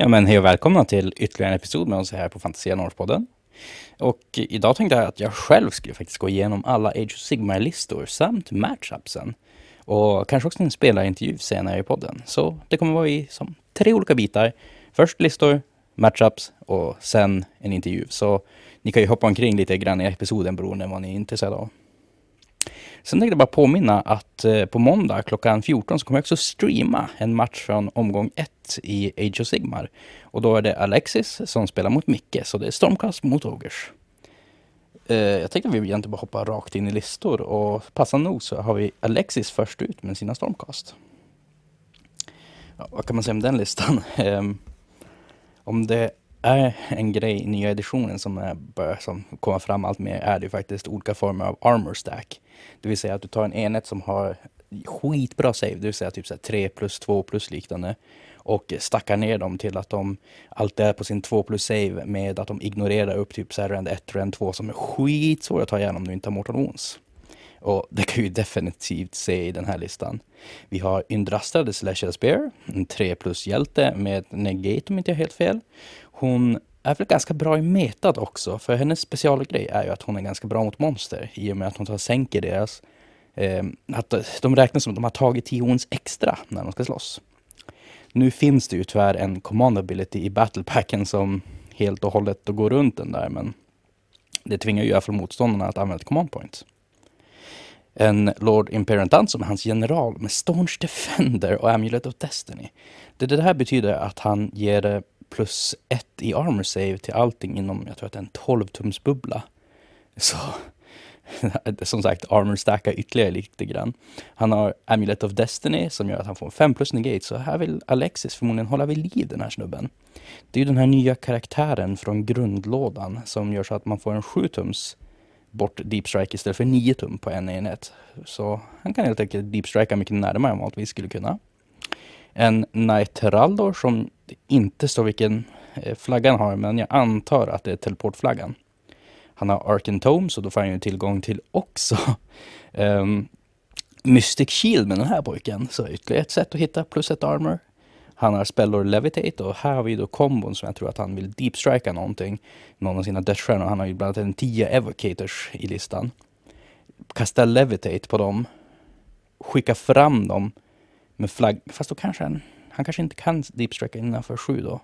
Ja men hej och välkomna till ytterligare en episod med oss här på Fantasia Norrspodden. Och idag tänkte jag att jag själv skulle faktiskt gå igenom alla Age of Sigmar-listor samt matchupsen. Och kanske också en spelarintervju senare i podden. Så det kommer vara i som tre olika bitar. Först listor, matchups och sen en intervju. Så ni kan ju hoppa omkring lite grann i episoden beroende på vad ni är intresserade av. Sen tänkte jag bara påminna att eh, på måndag klockan 14 så kommer jag också streama en match från omgång 1 i Age of Sigmar. Och då är det Alexis som spelar mot Micke, så det är Stormcast mot Ogers. Eh, jag tänkte att vi egentligen bara hoppa rakt in i listor och passande nog så har vi Alexis först ut med sina Stormcast. Ja, vad kan man säga om den listan? Ehm, om det är en grej i nya editionen som är, börjar som komma fram allt mer är det faktiskt olika former av armor stack. Det vill säga att du tar en enhet som har skitbra save, det vill säga typ så 3 plus 2 plus liknande och stackar ner dem till att de alltid är på sin 2 plus save med att de ignorerar upp typ så här rend 1 rend 2 som är skitsvåra att ta igenom om du inte har Mortal Wounds. Och det kan ju definitivt se i den här listan. Vi har Yndrastra the Celestial Spear, en 3 plus hjälte med negate om inte jag helt fel. Hon är väl ganska bra i metad också, för hennes specialgrej är ju att hon är ganska bra mot monster i och med att hon tar sänker deras... Eh, att de räknas som att de har tagit 10 ons extra när de ska slåss. Nu finns det ju tyvärr en command ability i battlepacken som helt och hållet går runt den där, men det tvingar ju i alla fall motståndarna att använda command point. En Lord Imperant som är hans general med Staunch Defender och Amulet of Destiny. Det, det här betyder att han ger eh, plus ett i armor save till allting inom, jag tror att det är en 12 tums bubbla. Så som sagt, armor stackar ytterligare lite grann. Han har Amulet of Destiny som gör att han får 5 plus negate, så här vill Alexis förmodligen hålla vid liv den här snubben. Det är ju den här nya karaktären från grundlådan som gör så att man får en 7 tums bort deep strike istället för 9 tum på en enhet. Så han kan helt enkelt deep strika mycket närmare än vad vi skulle kunna. En Knight Heraldor som inte står vilken eh, flaggan har, men jag antar att det är teleportflaggan. Han har Arken Tome, så då får han ju tillgång till också um, Mystic Shield med den här pojken. Så ytterligare ett sätt att hitta plus ett armor. Han har Spellor Levitate och här har vi då kombon som jag tror att han vill deepstrika någonting. Någon av sina dödsstjärnor. Han har ju bland annat en 10 Evocators i listan. Kasta Levitate på dem. Skicka fram dem med flagg. Fast då kanske han, han kanske inte kan deepstrika innanför sju då.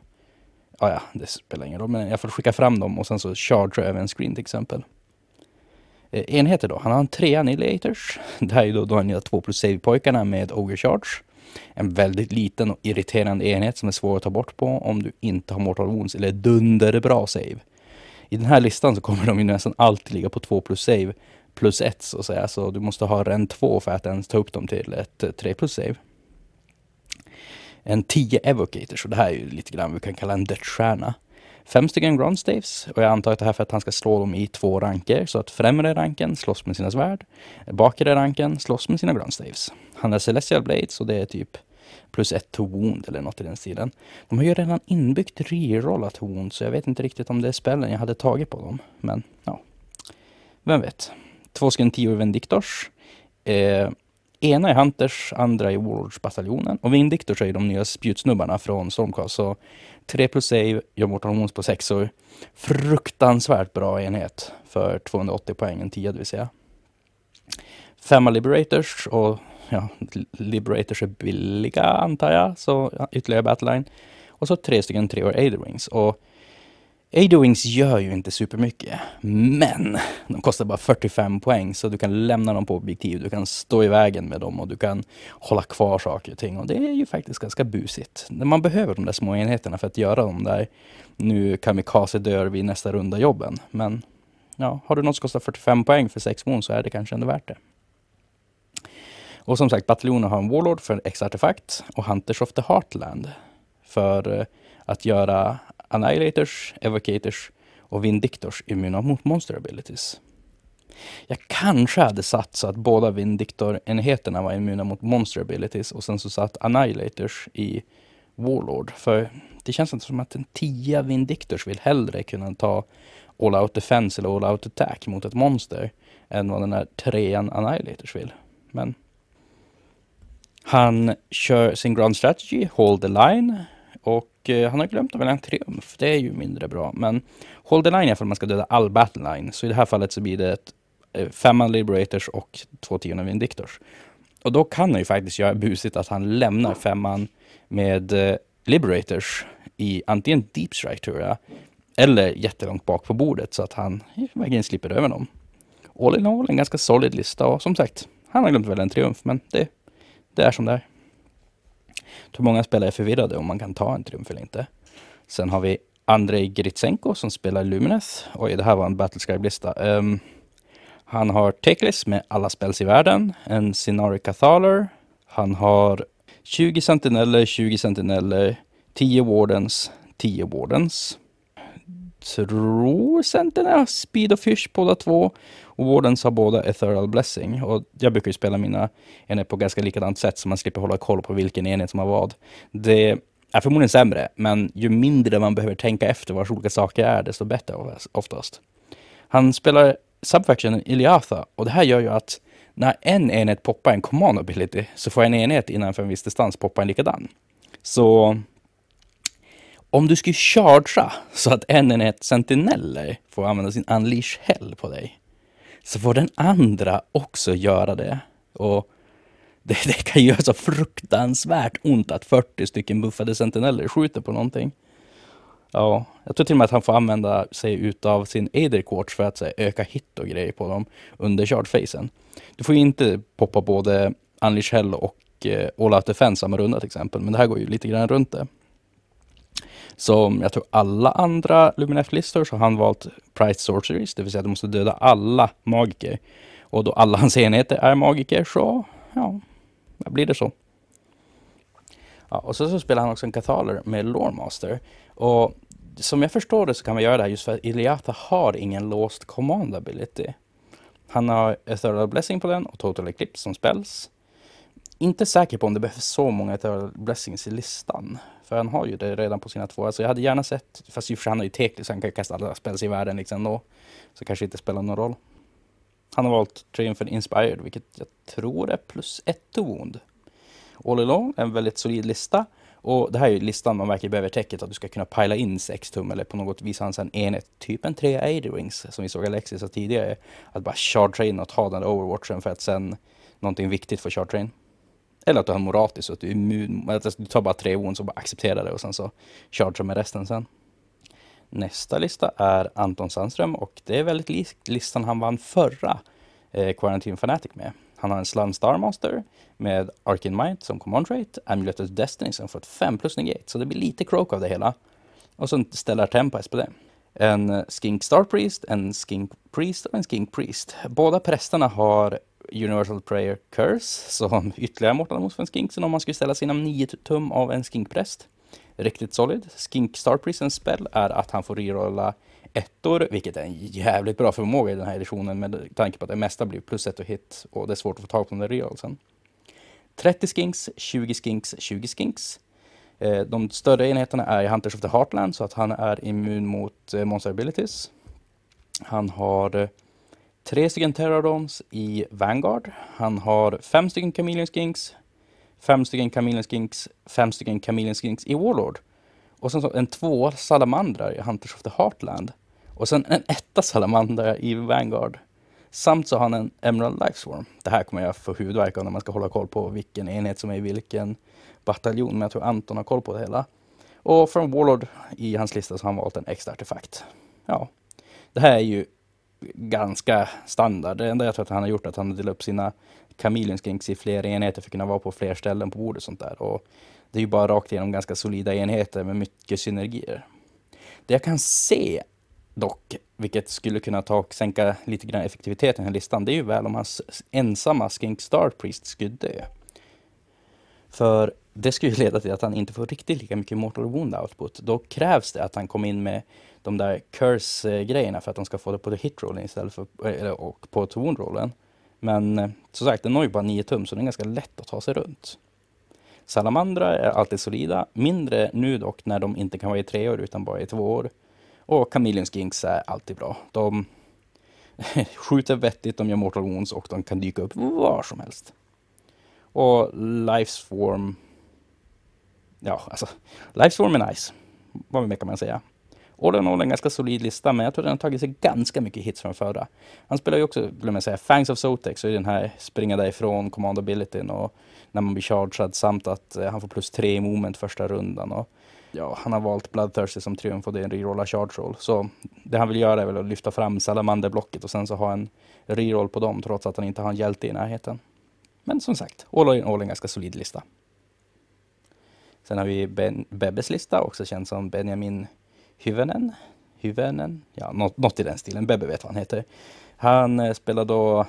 Ja, ja, det spelar ingen roll. Men jag får skicka fram dem och sen så charge över en screen till exempel. Eh, enheter då. Han har en tre annihilators. Det här är då, de nya två plus save-pojkarna med Ogre Charge. En väldigt liten och irriterande enhet som är svår att ta bort på om du inte har Mortal Wounds eller dunderbra save. I den här listan så kommer de ju nästan alltid ligga på 2 plus save plus 1 så att säga. Så du måste ha en 2 för att ens ta upp dem till ett eh, 3 plus save. En 10 evocators och det här är ju lite grann vad vi kan kalla en dödsstjärna. Fem stycken ground staves och jag antar att det här är för att han ska slå dem i två ranker så att främre ranken slåss med sina svärd. Bakre ranken slåss med sina ground staves. Han har Celestial Blades och det är typ plus ett to wound eller något i den stilen. De har ju redan inbyggt rerollat wound så jag vet inte riktigt om det är spellen jag hade tagit på dem. Men ja, vem vet. Två stycken tio Vendictors. Eh, ena är Hunters, andra är Warlords-bataljonen. Och Vindictors är de nya spjutsnubbarna från Stormcast. Så 3 plus save, gör Mortal Wounds på 6 fruktansvärt bra enhet för 280 poäng, en 10 det vill säga. Femma Liberators och ja, Liberators är billiga antar jag, så ja, ytterligare Battleline. Och så tre stycken treor Aderwings. Och Aderwings gör ju inte supermycket, men de kostar bara 45 poäng så du kan lämna dem på objektiv, du kan stå i vägen med dem och du kan hålla kvar saker och ting och det är ju faktiskt ganska busigt. Man behöver de där små enheterna för att göra de där nu kamikaze dör vid nästa runda jobben. Men ja, har du något som kostar 45 poäng för 6 mån så är det kanske ändå värt det. Och som sagt, bataljonen har en Warlord för X-artefakt och Hunters of the Heartland för eh, att göra Annihilators, Evocators och Vindictors immuna mot Monster Abilities. Jag kanske hade satt så att båda Vindictor-enheterna var immuna mot Monster Abilities och sen så satt Annihilators i Warlord. För det känns inte som att en tia Vindictors vill hellre kunna ta All Out Defense eller All Out Attack mot ett monster än vad den här trean Annihilators vill. Men han kör sin Grand Strategy, Hold the Line, och eh, han har glömt att välja en triumf. Det är ju mindre bra. Men hold the line är för att man ska döda all battle line. Så i det här fallet så blir det ett eh, femman liberators och två tionde vindictors. Och då kan han ju faktiskt göra busigt att han lämnar femman med eh, liberators i antingen deep strike tror jag. Eller jättelångt bak på bordet så att han verkligen slipper över dem. All in all en ganska solid lista och som sagt, han har glömt välja en triumf men det, det är som det är. Jag tror många spelare är förvirrade om man kan ta en triumf eller inte. Sen har vi Andrei Gritsenko som spelar Lumines. Oj, det här var en Battlescribe-lista. Um, ehm, han har Teklis med alla spels i världen, en Sinari Cathaler. Han har 20 sentineller, 20 sentineller, 10 Wardens, 10 Wardens. Tror Centern, Sentinel Speed och Fish båda två. Och Wardens har båda Ethereal Blessing. Och jag brukar ju spela mina enheter på ganska likadant sätt så man slipper hålla koll på vilken enhet som har vad. Det är förmodligen sämre, men ju mindre man behöver tänka efter vad olika saker är, desto bättre oftast. Han spelar Subfaction Iliatha och det här gör ju att när en enhet poppar en command ability så får en enhet innanför en viss distans poppa en likadan. Så om du skulle chargea så att en enhet sentineller får använda sin unleash hell på dig, så får den andra också göra det. Och det, det kan göra så fruktansvärt ont att 40 stycken buffade sentineller skjuter på någonting. Ja, jag tror till och med att han får använda sig utav sin Aether Quartz för att här, öka hit och grejer på dem under charge-facen. Du får ju inte poppa både Unleash Hell och eh, All Out Defense samma runda till exempel, men det här går ju lite grann runt det. Som jag tror alla andra Luminef-listor så har han valt Price Sorceries, det vill säga att du måste döda alla magiker. Och då alla hans enheter är magiker så, ja, blir det så. Ja, och så, så spelar han också en kataler med Loremaster. Och som jag förstår det så kan man göra det här just för att Iliata har ingen låst command ability. Han har Ethereal Blessing på den och Total Eclipse som spells. Inte säker på om det behövs så många Ethereal Blessings i listan. För han har ju det redan på sina två. Alltså jag hade gärna sett, fast ju för han har ju Teklis, så han kan kasta alla spels i världen liksom då. Så kanske inte spelar någon roll. Han har valt Triumphant Inspired, vilket jag tror är plus ett to wound. All along, en väldigt solid lista. Och det här är ju listan man verkligen behöver täcket att du ska kunna pila in 6 tum eller på något vis ha en enhet, typ en 3 80 rings som vi såg Alexis sa tidigare. Att bara chartra in och ta den overwatchen för att sen någonting viktigt för chartra in. Eller att du har moratis så att du är immun, du tar bara tre wounds och bara accepterar det och sen så chargear med resten sen. Nästa lista är Anton Sandström och det är väldigt likt listan han vann förra eh, Quarantine Fanatic med. Han har en Slum Star Master med Arkin Might som command rate, Amulet of Destiny som fått 5 plus negate, så det blir lite croak av det hela. Och så ställer Tempest på det. En Skink Star Priest, en Skink Priest och en Skink Priest. Båda prästerna har Universal Prayer Curse som ytterligare mortal mot en skink. Sen om man skulle ställa sig inom 9 tum av en skinkpräst. Riktigt solid. Skink Star Prison spell är att han får rerolla ettor, vilket är en jävligt bra förmåga i den här editionen med tanke på att det mesta blir plus ett och hit och det är svårt att få tag på den där rerollsen. 30 skinks, 20 skinks, 20 skinks. Eh, de större enheterna är i Hunters of the Heartland så att han är immun mot eh, monster abilities. Han har eh, tre stycken Terradons i Vanguard. Han har fem stycken Chameleon Skinks, fem stycken Chameleon Skinks, fem stycken Chameleon Skinks i Warlord. Och sen så en två salamandrar i Hunters of the Heartland. Och sen en etta salamandrar i Vanguard. Samt så har han en Emerald Lifeswarm. Det här kommer jag få huvudvärk av när man ska hålla koll på vilken enhet som är i vilken bataljon. Men jag tror Anton har koll på det hela. Och från Warlord i hans lista så har han valt en extra artefakt. Ja, det här är ju ganska standard. Det enda jag tror att han har gjort är att han har delat upp sina kameleonskinks i fler enheter för att kunna vara på fler ställen på bordet och sånt där. Och det är ju bara rakt igenom ganska solida enheter med mycket synergier. Det jag kan se dock, vilket skulle kunna ta och sänka lite grann effektiviteten i den här listan, det är ju väl om hans ensamma Skink Star Priest skulle dö. För det skulle ju leda till att han inte får riktigt lika mycket Mortal Wound output. Då krävs det att han kommer in med de där curse-grejerna för att han ska få det på hitrollen istället för eller, och på wound-rollen. Men eh, som sagt, den har ju bara 9 tum så den är ganska lätt att ta sig runt. Salamandra är alltid solida, mindre nu dock när de inte kan vara i tre år utan bara i två år. Och Chameleon Skinks är alltid bra. De skjuter vettigt, de gör mortal wounds och de kan dyka upp var som helst. Och Lifeswarm ja, alltså, Livestorm är nice. Vad mer kan man säga? All in all en ganska solid lista, men jag tror den har tagit sig ganska mycket hits från förra. Han spelar ju också, glömmer jag säga, Fangs of Sotex, så är den här springa därifrån, command abilityn och när man blir chargad samt att eh, han får plus tre i moment första rundan. Och, ja, han har valt Bloodthirsty som triumf och det är en rerolla charge roll. Så det han vill göra är väl att lyfta fram Salamanderblocket och sen så ha en reroll på dem trots att han inte har en hjälte i närheten. Men som sagt, all in all en ganska solid lista. Sen har vi ben, Bebbes lista, också känd som Benjamin Hyvönen. Hyvönen, ja något, något i den stilen. Bebbe vet vad han heter. Han eh, spelar då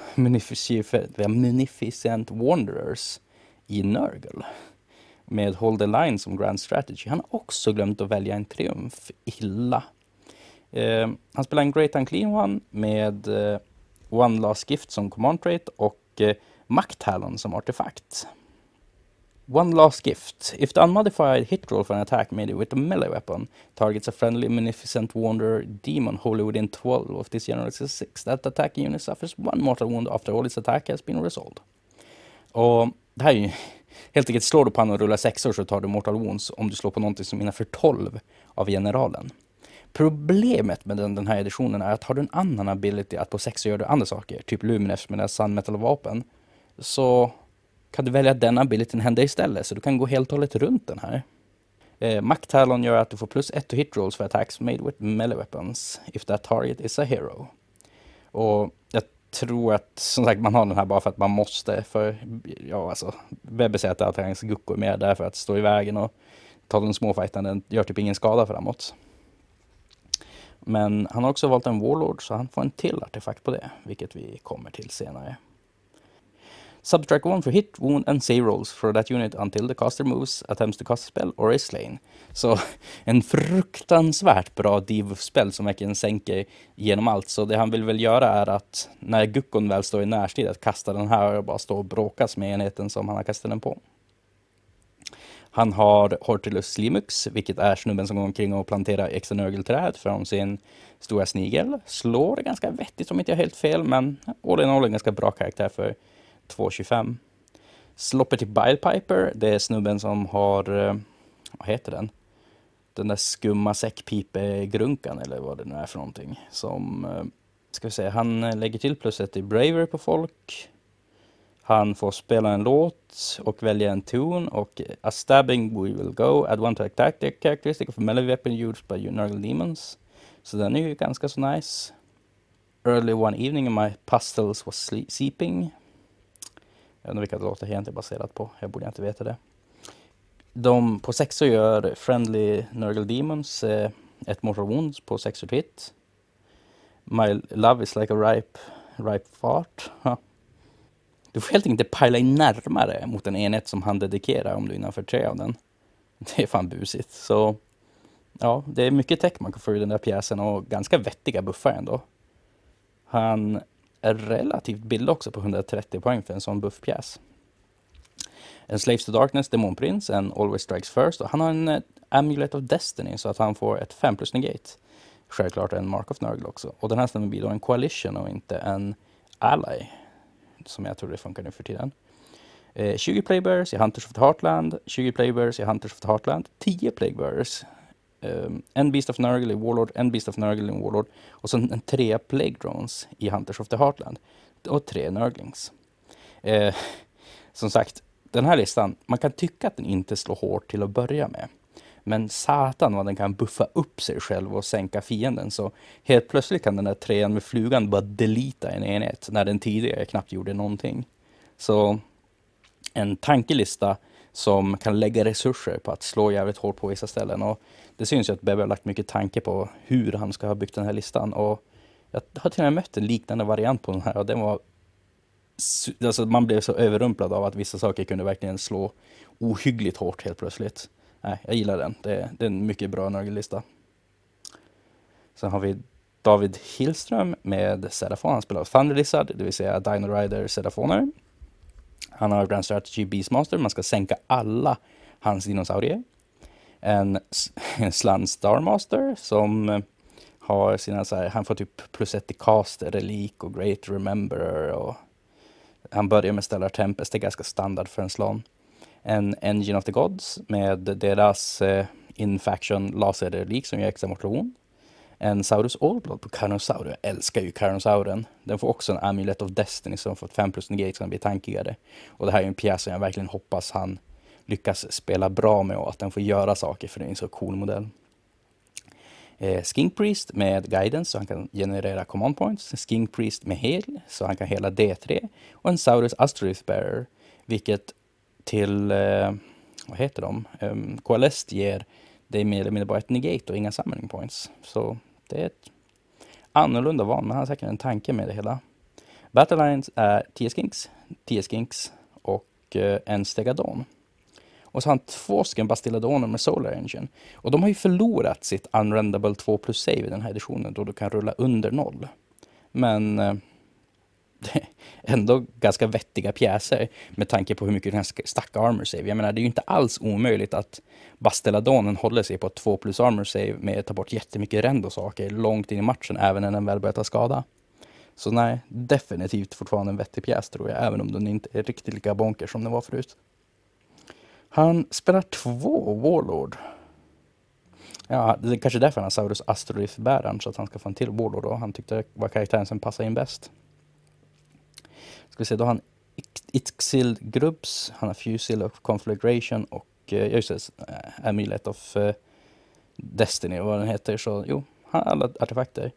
Munificent Wanderers i Nurgle med Hold the Line som Grand Strategy. Han har också glömt att välja en triumf. Illa. Eh, han spelar en Great Unclean One med eh, One Last Gift som command trait och eh, Makthalon som artefakt. One last gift. If the unmodified hit roll for an attack made with a melee weapon targets a friendly Munificent Wanderer demon wholly within 12 of this general 6, that attacking unit suffers one mortal wound after all its attack has been resolved. Och det här är ju helt enkelt, slår du på honom och rullar sexor så tar du mortal wounds om du slår på någonting som innanför 12 av generalen. Problemet med den, den här editionen är att har du en annan ability att på sexor gör du andra saker, typ Luminef med Sun Metal-vapen, så kan du välja att den abilityn händer istället, så du kan gå helt och hållet runt den här. Eh, Mac-Talon gör att du får plus 1 to hit rolls för attacks made with melee weapons if that target is a hero. Och jag tror att som sagt man har den här bara för att man måste. För ja, alltså Webbe säger att hans Gucko är med där för att stå i vägen och ta den småfighten. Den gör typ ingen skada framåt. Men han har också valt en Warlord så han får en till artefakt på det, vilket vi kommer till senare. Subtract one for hit, wound and save rolls for that unit until the caster moves, attempts to cast a spell or is slain. Så en fruktansvärt bra div-spel som verkligen sänker genom allt. Så det han vill väl göra är att när Guckon väl står i närstrid att kasta den här och bara stå och bråkas med enheten som han har kastat den på. Han har Hortilus Limux, vilket är snubben som går omkring och planterar extranögelträd från sin stora snigel. Slår ganska vettigt om inte jag helt fel, men all in all en ganska bra karaktär för 2.25. Sloppy Bilepiper, det är snubben som har, eh, vad heter den? Den där skumma säckpipegrunkan eller vad det nu är för någonting. Som, eh, ska vi säga, han eh, lägger till plus i Bravery på folk. Han får spela en låt och välja en ton och a stabbing we will go, add one to attack the characteristic of a melee weapon used by Nurgle Demons. Så den är ju ganska så nice. Early one evening my pastels was seeping. Jag undrar vilka låtar egentligen baserat på. Jag borde inte veta det. De på sexor gör Friendly Nurgle Demons eh, ett Mortal Wounds på sexor hit. My Love is like a ripe, ripe fart. Ha. Du får helt enkelt inte pajla in närmare mot en enhet som han dedikerar om du är innanför tre av den. Det är fan busigt. Så ja, det är mycket tech man kan få ur den där pjäsen och ganska vettiga buffar ändå. Han relativt billig också på 130 poäng för en sån buffpjäs. En Slaves to Darkness, Demonprins, en Always Strikes First och han har en eh, Amulet of Destiny så att han får ett 5 plus negate. Självklart en Mark of Nurgle också. Och den här stämmer blir då en Coalition och inte en Ally. Som jag tror det funkar nu för tiden. Eh, 20 Playbearers i Hunters of the Heartland, 20 Playbearers i Hunters of the Heartland, 10 Plaguebearers um, en Beast of Nurgle i Warlord, en Beast of Nurgle i Warlord och sen en tre Plague Drones i Hunters of the Heartland. Och tre Nurglings. Eh, som sagt, den här listan, man kan tycka att den inte slår hårt till att börja med. Men satan vad den kan buffa upp sig själv och sänka fienden. Så helt plötsligt kan den där trean med flugan bara delita en enhet när den tidigare knappt gjorde någonting. Så en tankelista som kan lägga resurser på att slå jävligt hårt på vissa ställen. Och det syns ju att Bebbe har lagt mycket tanke på hur han ska ha byggt den här listan. Och jag har till och med mött en liknande variant på den här och den var Alltså man blev så överrumplad av att vissa saker kunde verkligen slå ohyggligt hårt helt plötsligt. Nej, jag gillar den. Det är, det är en mycket bra nörgellista. Sen har vi David Hillström med Serafon. Han spelar Thunder Lizard, det vill säga Dino Rider Serafoner. Han har Grand Strategy Beastmaster. Man ska sänka alla hans dinosaurier en, en Slan Starmaster som eh, har sina så här, han får typ plus ett i cast, relik och great rememberer och han börjar med Stellar Tempest, det är ganska standard för en slan. en Engine of the Gods med deras eh, Infaction laserrelik som gör extra motion. En Saurus Allblood på Carnosaur. Jag älskar ju Carnosauren. Den får också en Amulet of Destiny som fått 5 plus negate som blir tankigare. Och det här är en pjäs som jag verkligen hoppas han lyckas spela bra med och att den får göra saker för det är en så cool modell. Eh, Skink Priest med Guidance så han kan generera command points. Skink Priest med hel så han kan hela D3. Och en Saurus Astrolith Bearer vilket till, eh, vad heter de, ehm, um, KLS ger dig mer eller mindre bara ett negate och inga summoning points. Så det är ett annorlunda val, men han har säkert en tanke med det hela. Battle Lines är 10 Skinks, 10 Skinks och eh, en Stegadon. Och så har han två stycken Bastilladoner med Solar Engine. Och de har ju förlorat sitt Unrendable 2 plus save i den här editionen då du kan rulla under noll. Men eh, ändå ganska vettiga pjäser med tanke på hur mycket den stack armor save. Jag menar, det är ju inte alls omöjligt att Basteladonen håller sig på 2 plus armor save med att ta bort jättemycket rend saker långt in i matchen, även när den väl börjar ta skada. Så nej, definitivt fortfarande en vettig pjäs tror jag, även om den inte är riktigt lika bonker som den var förut. Han spelar två Warlord. Ja, det är kanske därför han har Saurus Astrolith-bäraren, så att han ska få en till Warlord då. Han tyckte det var karaktären som passade in bäst. Ska vi se, då har han Itxil Grubbs, han har Fusil of Conflagration och uh, just det, Amulet eh, of eh, Destiny, vad den heter. Så jo, han har alla artefakter.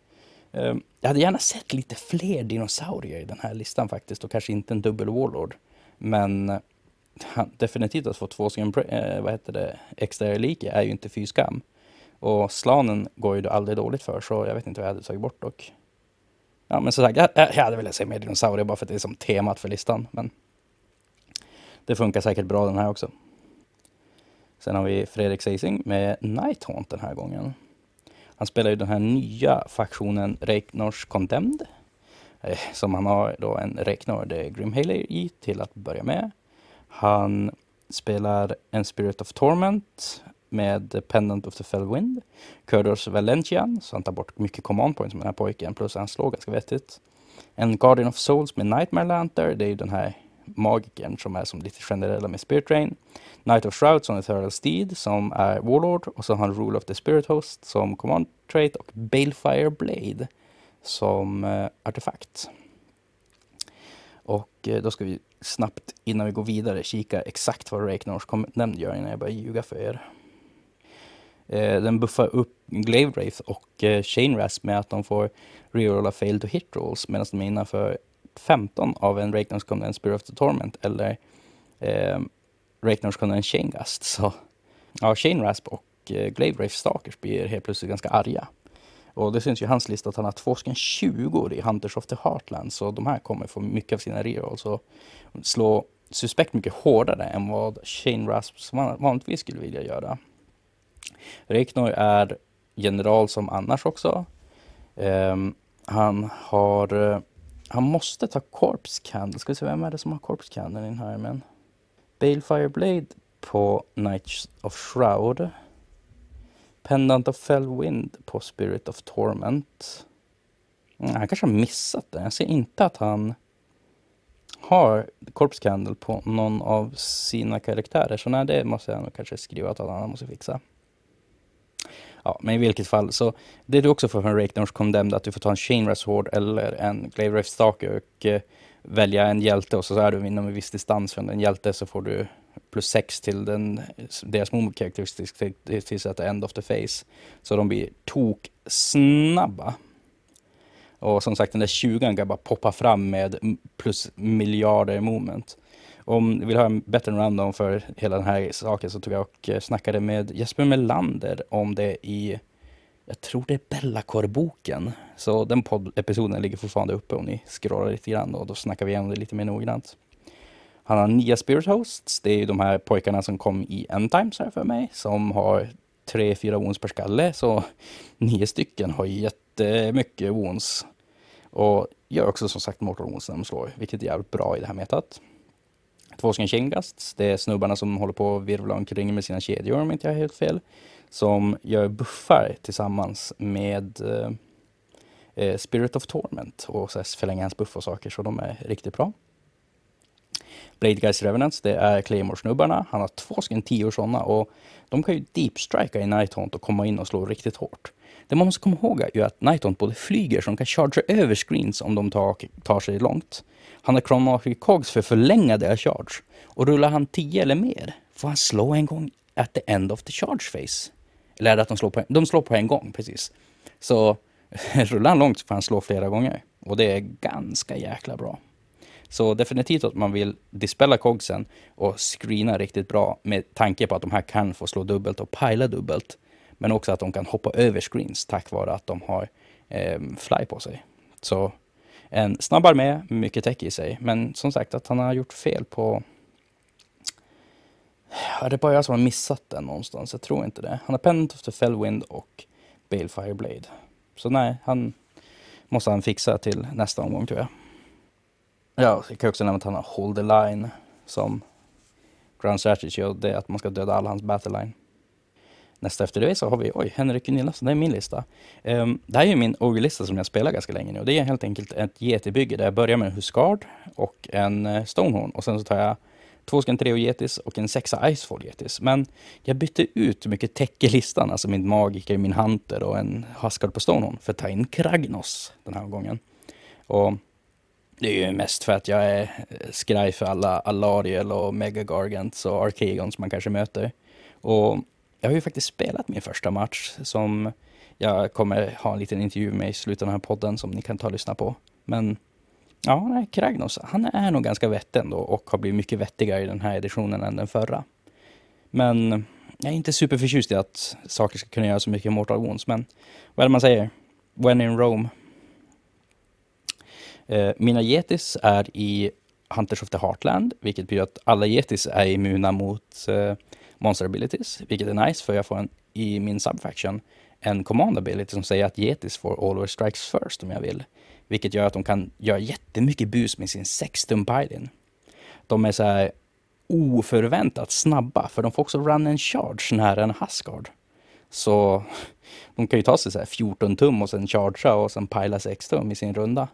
Ehm, jag hade gärna sett lite fler dinosaurier i den här listan faktiskt och kanske inte en dubbel Warlord. Men definitivt att få två stycken eh, vad heter det, extra reliker är ju inte fy skam. Och slanen går ju aldrig dåligt för, så jag vet inte vad jag hade tagit bort dock. Ja, men som sagt, jag, jag hade velat säga mer dinosaurier bara för att det är som temat för listan. Men det funkar säkert bra den här också. Sen har vi Fredrik Seising med Nighthaunt den här gången. Han spelar ju den här nya faktionen Reiknors Condemned. Eh, som han har då en Reiknor the eh, Grimhaler i till att börja med. Han spelar en Spirit of Torment med Pendant of the Fell Wind. Kurdos Valentian, så han tar bort mycket command points med den här pojken, plus han slår ganska vettigt. En Guardian of Souls med Nightmare Lantern, det är ju den här magikern som är som lite generella med Spirit Rain. Knight of Shrouds som är Ethereal Steed som är Warlord och så har han Rule of the Spirit Host som Command Trait och Balefire Blade som eh, artefakt. Och eh, då ska vi snabbt innan vi går vidare kika exakt vad Rake Norse nämnd gör innan jag börjar ljuga för er. Eh, den buffar upp Glaive Wraith och eh, Chain Rasp med att de får rerolla fail to hit rolls medan de är innanför 15 av en Rakenors Condemned Spirit of the Torment eller eh, Rakenors Condemned Chain Gust. Så ja, Chain Rasp och eh, Glaive Wraith Stalkers blir helt plötsligt ganska arga. Och det syns ju i hans lista att han har två stycken 20 i Hunters of the Heartland. Så de här kommer få mycket av sina rerolls och slå suspekt mycket hårdare än vad Shane Rasp vanligtvis skulle vilja göra. Reiknor är general som annars också. Um, han har... Eh, han måste ta Corpse Candle. Ska vi se, vem är det som har Corpse Candle i den här armén? Balefire Blade på Knights of Shroud. Pendant of Fellwind på Spirit of Torment. Mm, han kanske har missat den. Jag ser inte att han har Corpse Candle på någon av sina karaktärer. Så nej, det måste jag nog kanske skriva att han måste fixa. Ja, men i vilket fall så det du också får från Rakenors Condemned att du får ta en Chain Sword eller en Glaive Rift Stalker och eh, välja en hjälte och så är du inom en viss distans från en hjälte så får du plus 6 till den, deras move-karaktäristik till, tills att end of the face. Så de blir toksnabba. Och som sagt den där 20 kan bara poppa fram med plus miljarder moment. Om ni vill ha en bättre rundown för hela den här saken så tog jag och eh, snackade med Jesper Melander om det i, jag tror det är Bellacore-boken. Så den poddepisoden ligger fortfarande uppe om ni scrollar lite grann och då snackar vi igenom det lite mer noggrant. Han har nya Spirit Hosts. Det är ju de här pojkarna som kom i End Times här för mig. Som har tre, fyra wounds per skalle. Så nio stycken har jättemycket wounds. Och gör också som sagt mortal wounds när de slår. Vilket är jävligt bra i det här metat. Två stycken Chaingasts. Det är snubbarna som håller på att virvla omkring med sina kedjor om inte jag har helt fel. Som gör buffar tillsammans med eh, eh Spirit of Torment. Och så förlänger hans buff och saker. Så de är riktigt bra. Blade Guys Revenants, det är Claymore-snubbarna. Han har två stycken tio sådana och de kan ju deep-strika i Nighthaunt och komma in och slå riktigt hårt. Det man måste komma ihåg är ju att Nighton både flyger så de kan chargea över screens om de tar, tar sig långt. Han har Chronomatic Cogs för att förlänga deras charge. Och rullar han 10 eller mer får han slå en gång at the end of the charge phase. Eller är det att de slår på, de slår på en gång, precis. Så rullar han långt så får han slå flera gånger. Och det är ganska jäkla bra. Så definitivt att man vill dispella cogsen och screena riktigt bra med tanke på att de här kan få slå dubbelt och pila dubbelt. Men också att de kan hoppa över screens tack vare att de har eh, fly på sig. Så en snabb armé, mycket tech i sig. Men som sagt att han har gjort fel på... Är det bara jag som har missat den någonstans? Jag tror inte det. Han har Pendant of the Fellwind och Balefire Blade. Så nej, han måste han fixa till nästa omgång tror jag. Ja, jag kan också nämna att han har Hold the Line som Grand Strategy och det är att man ska döda alla hans battle line. Nästa efter det så har vi, oj, Henrik Gunillasson, det är min lista. Um, det här är min Ogre-lista som jag spelar ganska länge nu och det är helt enkelt ett getibygge där jag börjar med en Huskard och en eh, Stonehorn och sen så tar jag två stycken Treo Getis och en sexa Icefall Getis. Men jag bytte ut mycket täcker listan, alltså min Magiker, min Hunter och en Huskard på Stonehorn för att ta in Kragnos den här gången. Och det är ju mest för att jag är eh, skraj för alla Alariel och Mega Gargants och Archegons man kanske möter. Och jag har ju faktiskt spelat min första match som jag kommer ha en liten intervju med i slutet av den här podden som ni kan ta och lyssna på. Men ja, nej, Kragnos, han är nog ganska vettig ändå och har blivit mycket vettigare i den här editionen än den förra. Men jag är inte superförtjust i att saker ska kunna göra så mycket Mortal Wounds, men vad är det man säger? When in Rome. Eh, mina getis är i Hunters of the Heartland, vilket betyder att alla getis är immuna mot eh, monster abilities, vilket är nice för jag får en, i min subfaction en command ability som säger att getis får always strikes first om jag vill. Vilket gör att de kan göra jättemycket bus med sin sextum pilin. De är så här oförväntat snabba, för de får också run and charge nära en haskard. Så de kan ju ta sig så 14 tum och sen chargea och sen pila 6 tum i sin runda.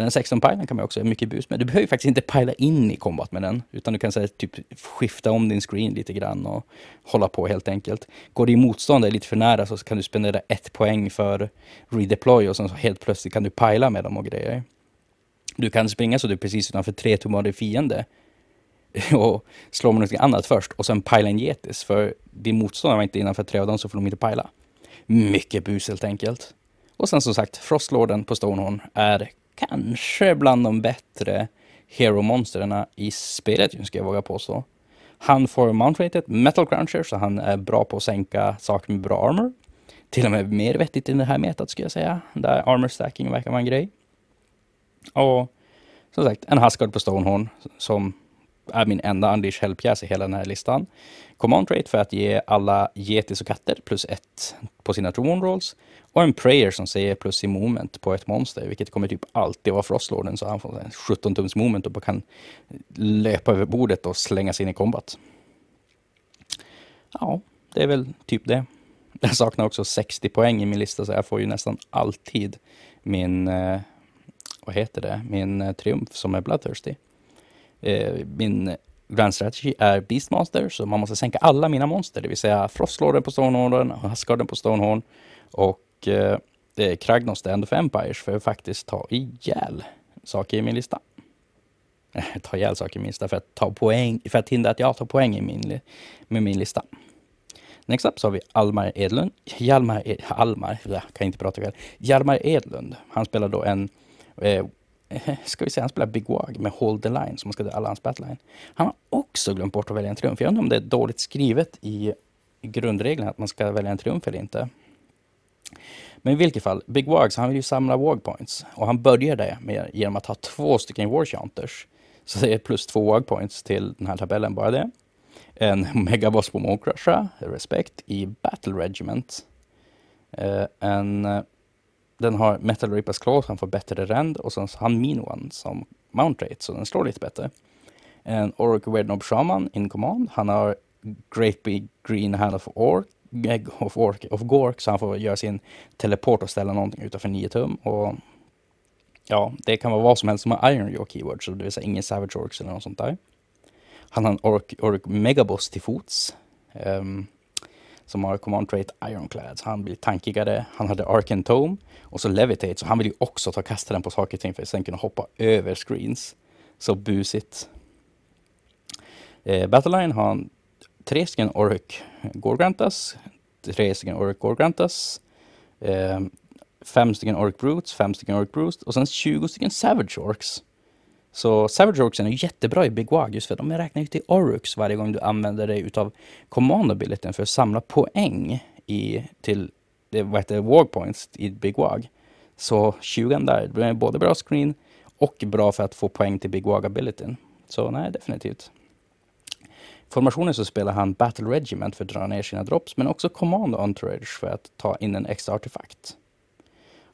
Den här 16 pilen kan man också göra mycket bus med. Du behöver faktiskt inte pila in i kombat med den, utan du kan säga typ skifta om din screen lite grann och hålla på helt enkelt. Går din motståndare lite för nära så kan du spendera ett poäng för redeploy och sen så helt plötsligt kan du pila med dem och grejer. Du kan springa så du är precis utanför tre tummar av din fiende och slå med något annat först och sen pila en getis, för din motståndare var inte innanför tre av dem så får de inte pila. Mycket bus helt enkelt. Och sen som sagt, Frostlorden på Stonehorn är kanske bland de bättre hero-monstren i spelet, ska jag våga påstå. Han får mount metal cruncher, så han är bra på att sänka saker med bra armor. Till och med mer vettigt i det här metat, skulle jag säga. Där armor stacking verkar vara en grej. Och som sagt, en Huskard på Stonehorn som är min enda Unleash Hell-pjäs i hela den här listan. Command Trait för att ge alla getis och katter plus ett på sina True Rolls. Och en prayer som säger plus i moment på ett monster, vilket kommer typ alltid vara Frostlorden, så han får 17 tums moment och kan löpa över bordet och slänga sig in i combat. Ja, det är väl typ det. Jag saknar också 60 poäng i min lista, så jag får ju nästan alltid min, eh, vad heter det, min eh, triumf som är Bloodthirsty. Eh, min Grand Strategy är Beastmaster, så man måste sänka alla mina monster, det vill säga Frostlorden på Stonehorn, Huskarden på Stonehorn och eh, Kragnos The End of Empires för att faktiskt ta ihjäl saker i min lista. ta ihjäl saker i min lista för att, ta poäng, för att hindra att jag tar poäng i min, med min lista. Next up så har vi Almar Edlund. Hjalmar, Ed, Almar, jag kan inte prata väl. Hjalmar Edlund. Han spelar då en, eh, ska vi säga, han spelar Big Wag med Hold the Line som man ska döda alla hans battleline. Han har också glömt bort att välja en triumf. Jag undrar om det är dåligt skrivet i grundreglerna att man ska välja en triumf eller inte. Men i vilket fall, Big Wags, han vill ju samla Wag Points. Och han börjar det med, genom att ha två stycken War Chanters. Så det är plus två Wag Points till den här tabellen, bara det. En Megaboss på Mocrusha Respect, i Battle Regiment. Uh, en, uh, den har Metal Reapers Claw, han får bättre rend. Och sen har han Mean One som Mount Rate, så den slår lite bättre. En Orc Weirdnob Shaman in command. Han har Great Big Green Hand of Orc of, Orc of Gork så han får göra sin teleport och ställa någonting utanför 9 tum. Och ja, det kan vara vad som helst som har Iron Jaw keyword, så det vill säga ingen Savage Orcs eller något sånt där. Han har en Orc, orc Megaboss till fots. Um, som har command trait Ironclad, så han blir tankigare. Han hade Arken Tome och så Levitate, så han vill ju också ta kastaren på saker och ting för att sen kunna hoppa över screens. Så busigt. Eh, Battleline har han tre stycken Orc Gorgrantas, tre stycken Orc Gorgrantas, eh, fem stycken Orc Brutes, fem stycken Orc Brutes och sen 20 stycken Savage Orcs. Så Savage Orcs är jättebra i Big Wag just för de räknar ju till Orux varje gång du använder dig utav command abilityn för att samla poäng i, till eh, vad heter Wag Points i Big Wag. Så 20 där, det är både bra screen och bra för att få poäng till Big Wag abilityn. Så nej, definitivt. Formationen så spelar han Battle Regiment för att dra ner sina drops, men också Command Entourage för att ta in en extra artefakt.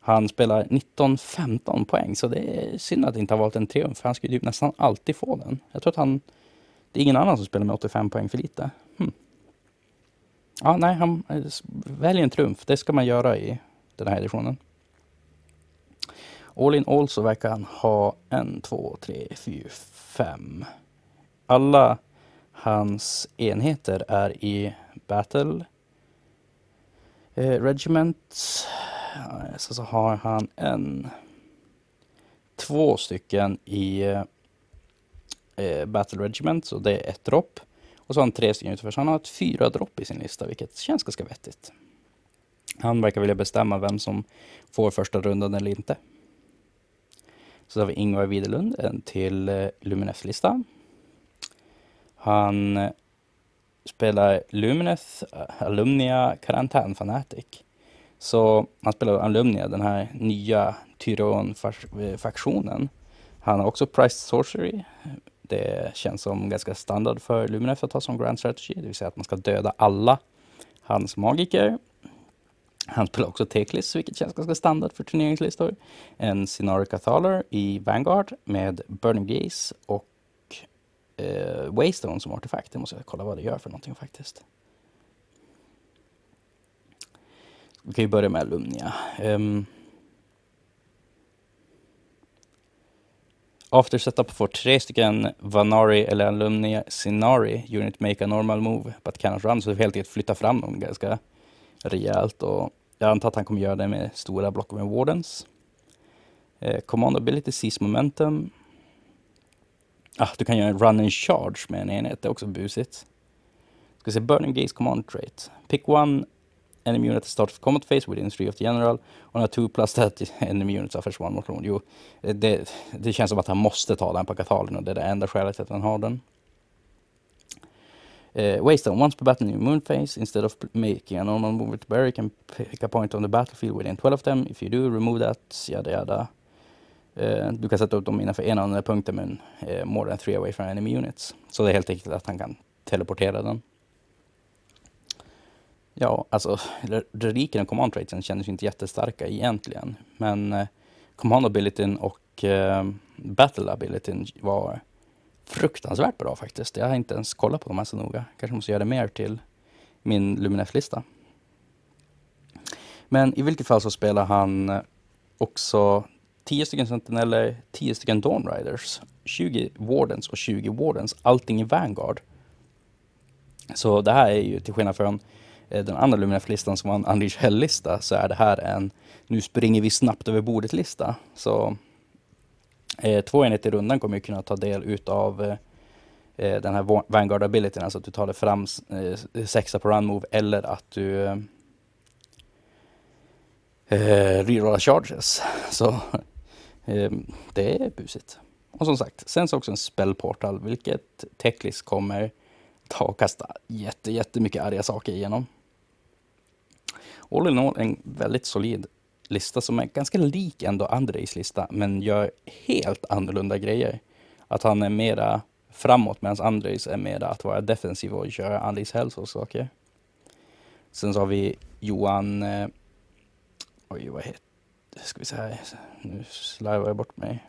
Han spelar 19-15 poäng, så det är synd att inte har valt en triumf, han skulle ju typ nästan alltid få den. Jag tror att han... Det är ingen annan som spelar med 85 poäng för lite. Hmm. Ja, nej, han väljer en triumf. Det ska man göra i den här editionen. All in all så verkar han ha en, två, tre, fyra, fem. Alla hans enheter är i Battle eh, Regiment. Eh, så, så har han en två stycken i eh, eh, Battle Regiment, så det är ett dropp. Och så har han tre stycken utanför, så han har ett fyra dropp i sin lista, vilket känns ganska vettigt. Han verkar vilja bestämma vem som får första rundan eller inte. Så har vi Ingvar Widerlund, en till eh, Luminef-lista. Han eh, spelar Lumineth, eh, Alumnia Karantän Fanatic. Så han spelar Alumnia, den här nya Tyron-faktionen. Eh, han har också Priced Sorcery. Det känns som ganska standard för Lumineth att ha som Grand Strategy, det vill säga att man ska döda alla hans magiker. Han spelar också Teklis, vilket känns ganska standard för turneringslistor. En Sinarica Cathaler i Vanguard med Burning Gaze och eh, Waystone som artefakt. Det måste jag kolla vad det gör för någonting faktiskt. Vi kan ju börja med Alumnia. Um, After setup får tre stycken Vanari eller Alumnia Sinari unit make a normal move but cannot run. Så helt enkelt flytta fram dem ganska rejält. Och jag antar att han kommer göra det med stora block med Wardens. Eh, command ability sees momentum. Ah, du kan göra en run and charge med en enhet, det är också busigt. Ska se Burning Gaze Command Trait. Pick one enemy unit at start of combat phase within three of the general. On a two plus that enemy unit suffers one more. Jo, det, det känns som att han måste ta den på katalen och det är det enda skälet till att han har den. Eh, uh, Waystone, once per battle in moon phase, instead of making a normal move to bury, can pick a point on the battlefield within 12 of them. If you do, remove that, yada yada. Eh, du kan sätta upp dem innanför en andra punkter men uh, more than three away from enemy units. Så det är helt enkelt att han kan teleportera den. Ja, alltså reliken och command traitsen kändes inte jättestarka egentligen. Men eh, command abilityn och eh, battle abilityn var fruktansvärt bra faktiskt. Jag har inte ens kollat på dem här så noga. Kanske måste göra det mer till min Luminef-lista. Men i vilket fall så spelar han eh, också 10 stycken sentineller, 10 stycken Dawn Riders, 20 Wardens och 20 Wardens, allting i Vanguard. Så det här är ju till skillnad från eh, den andra Luminef-listan som var en Unleash Hell-lista, så är det här en nu springer vi snabbt över bordet-lista. Så eh, två enheter i rundan kommer ju kunna ta del utav eh, eh den här Vanguard abilityn, alltså att du tar dig fram eh, sexa på run move eller att du eh, eh rerollar charges. Så Ehm, det är busigt. Och som sagt, sen så också en spellportal, vilket Teklis kommer ta och kasta jätte, jättemycket arga saker igenom. All in all en väldigt solid lista som är ganska lik ändå Andrejs lista, men gör helt annorlunda grejer. Att han är mera framåt medan Andrejs är mera att vara defensiv och köra Andrejs hälsosaker. Sen så har vi Johan, eh, oj vad heter, ska vi säga, nu slarvar jag bort mig.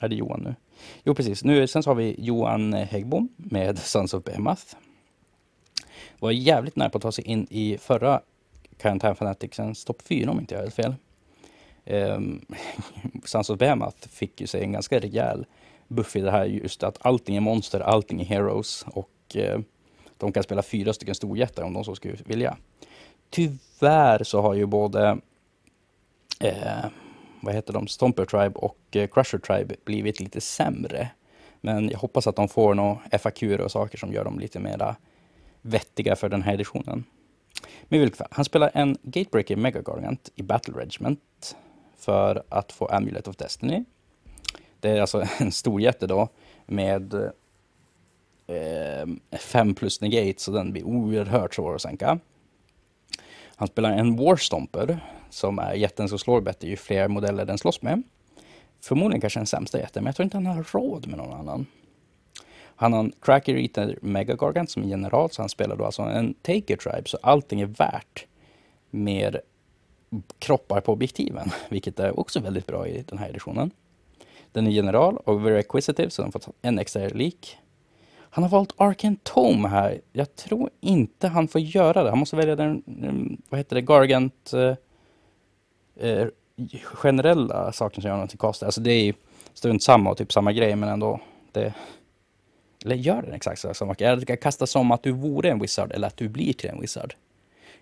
Är det Johan nu? Jo precis, nu, sen så har vi Johan Häggbom med Sons of Behemoth. Var jävligt nära på att ta sig in i förra Karantän Fanaticsens topp 4 om inte jag har helt fel. Um, Sons of Behemoth fick ju sig en ganska rejäl buff i det här just att allting är monster, allting är heroes och uh, de kan spela fyra stycken storjättar om de så skulle vilja. Tyvärr så har ju både eh, vad heter de, Stomper Tribe och eh, Crusher Tribe blivit lite sämre. Men jag hoppas att de får några FAQ och saker som gör dem lite mera vettiga för den här editionen. Men i fall, han spelar en Gatebreaker Mega Gargant i Battle Regiment för att få Amulet of Destiny. Det är alltså en stor jätte då med eh, plus negate så den blir oerhört svår att sänka. Han spelar en Warstomper som är jätten som slår bättre ju fler modeller den slåss med. Förmodligen kanske den sämsta jätten, men jag tror inte han har råd med någon annan. Han har en Cracker Eater Mega Gargant som är general, så han spelar då alltså en Taker Tribe, så allting är värt mer kroppar på objektiven, vilket är också väldigt bra i den här editionen. Den är general och very acquisitive, så den får en extra lik. Han har valt Arken Tome här. Jag tror inte han får göra det. Han måste välja den, vad heter det, Gargant eh, eh, generella saker som gör någonting kostar. Alltså det är ju strunt samma och typ samma grej, men ändå. Det, eller gör den exakt samma sak? Jag ska kasta som att du vore en wizard eller att du blir till en wizard.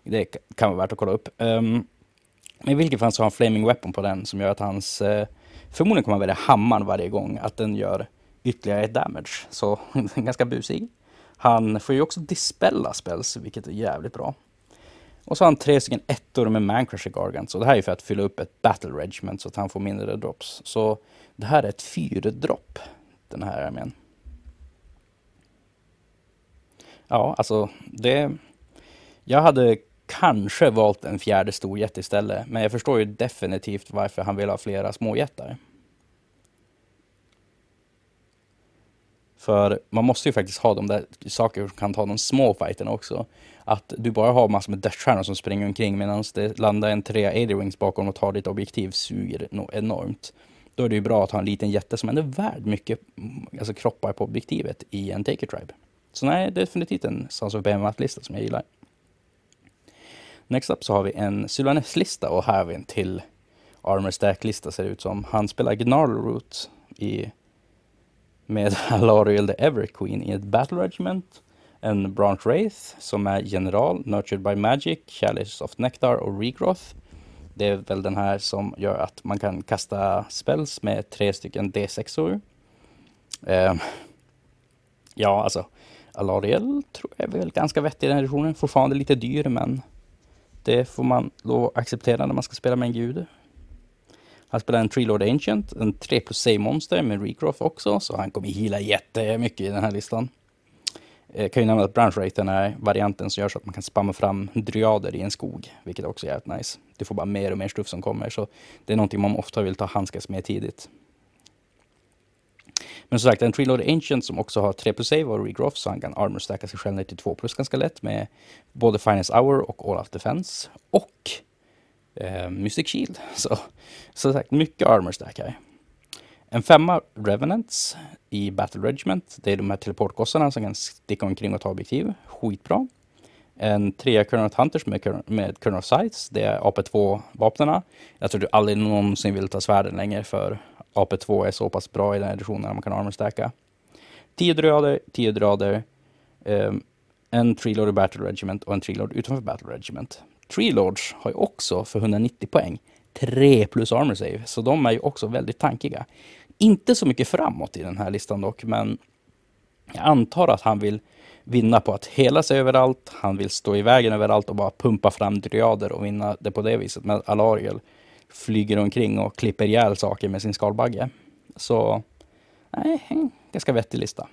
Det kan vara värt att kolla upp. Um, men i vilket fall så har han Flaming Weapon på den som gör att hans... Eh, förmodligen kommer han välja hammaren varje gång, att den gör ytterligare ett damage. Så ganska busig. Han får ju också dispella spells, vilket är jävligt bra. Och så har han tre stycken ettor med Mancrusher Gargant. Så det här är för att fylla upp ett Battle Regiment så att han får mindre drops. Så det här är ett fyrdropp, den här armén. Ja, alltså det... Jag hade kanske valt en fjärde storjätt istället, men jag förstår ju definitivt varför han vill ha flera småjättar. För man måste ju faktiskt ha de där saker som kan ta de små fighterna också. Att du bara har massor med dödsstjärnor som springer omkring medan det landar en trea 80 wings bakom och tar ditt objektiv suger enormt. Då är det ju bra att ha en liten jätte som ändå är värd mycket mm, alltså kroppar på objektivet i en Taker Tribe. Så nej, definitivt en Sons of Behemoth-lista som jag gillar. Next up så har vi en Sylvanes-lista och här har vi en till Armor Stack-lista ser det ut som. Han spelar Gnarlroot i med Alariel the Everqueen i ett Battle Regiment. En Branch Wraith som är general, Nurtured by Magic, Chalice of Nectar och Regrowth. Det är väl den här som gör att man kan kasta spells med tre stycken D6or. Eh, ja, alltså Alariel tror jag är väl ganska vettig i den här versionen. Fortfarande lite dyr, men det får man lov att acceptera när man ska spela med en gud. Han spelar en Treelord Ancient, en 3 plus save-monster med Regrowth också, så han kommer hila jättemycket i den här listan. Jag kan ju nämna att Branch den är varianten som gör så att man kan spamma fram dryader i en skog, vilket också är jävligt nice. Du får bara mer och mer stuff som kommer, så det är någonting man ofta vill ta handskas med tidigt. Men som sagt, en Treelord Ancient som också har 3 plus save och regrowth, så han kan armor stacka sig själv ner till 2 plus ganska lätt med både Finance Hour och All Out Defense. Och eh, Mystic Shield. Så som sagt, mycket armor stack här. En femma Revenants i Battle Regiment. Det är de här teleportgossarna som kan sticka omkring och ta objektiv. Skitbra. En trea Colonel Hunters med, med Colonel Sights. Det är AP2-vapnena. Jag tror du aldrig någonsin vill ta svärden längre för AP2 är så pass bra i den här editionen att man kan armorstacka. 10 dryader, 10 dryader, um, ehm, en Treelord i Battle Regiment och en Treelord utanför Battle Regiment. Treelords har ju också för 190 poäng 3 plus armor save, så de är ju också väldigt tankiga. Inte så mycket framåt i den här listan dock, men jag antar att han vill vinna på att hela sig överallt. Han vill stå i vägen överallt och bara pumpa fram dryader och vinna det på det viset. Men Alariel flyger omkring och klipper ihjäl saker med sin skalbagge. Så, nej, en ganska vettig lista.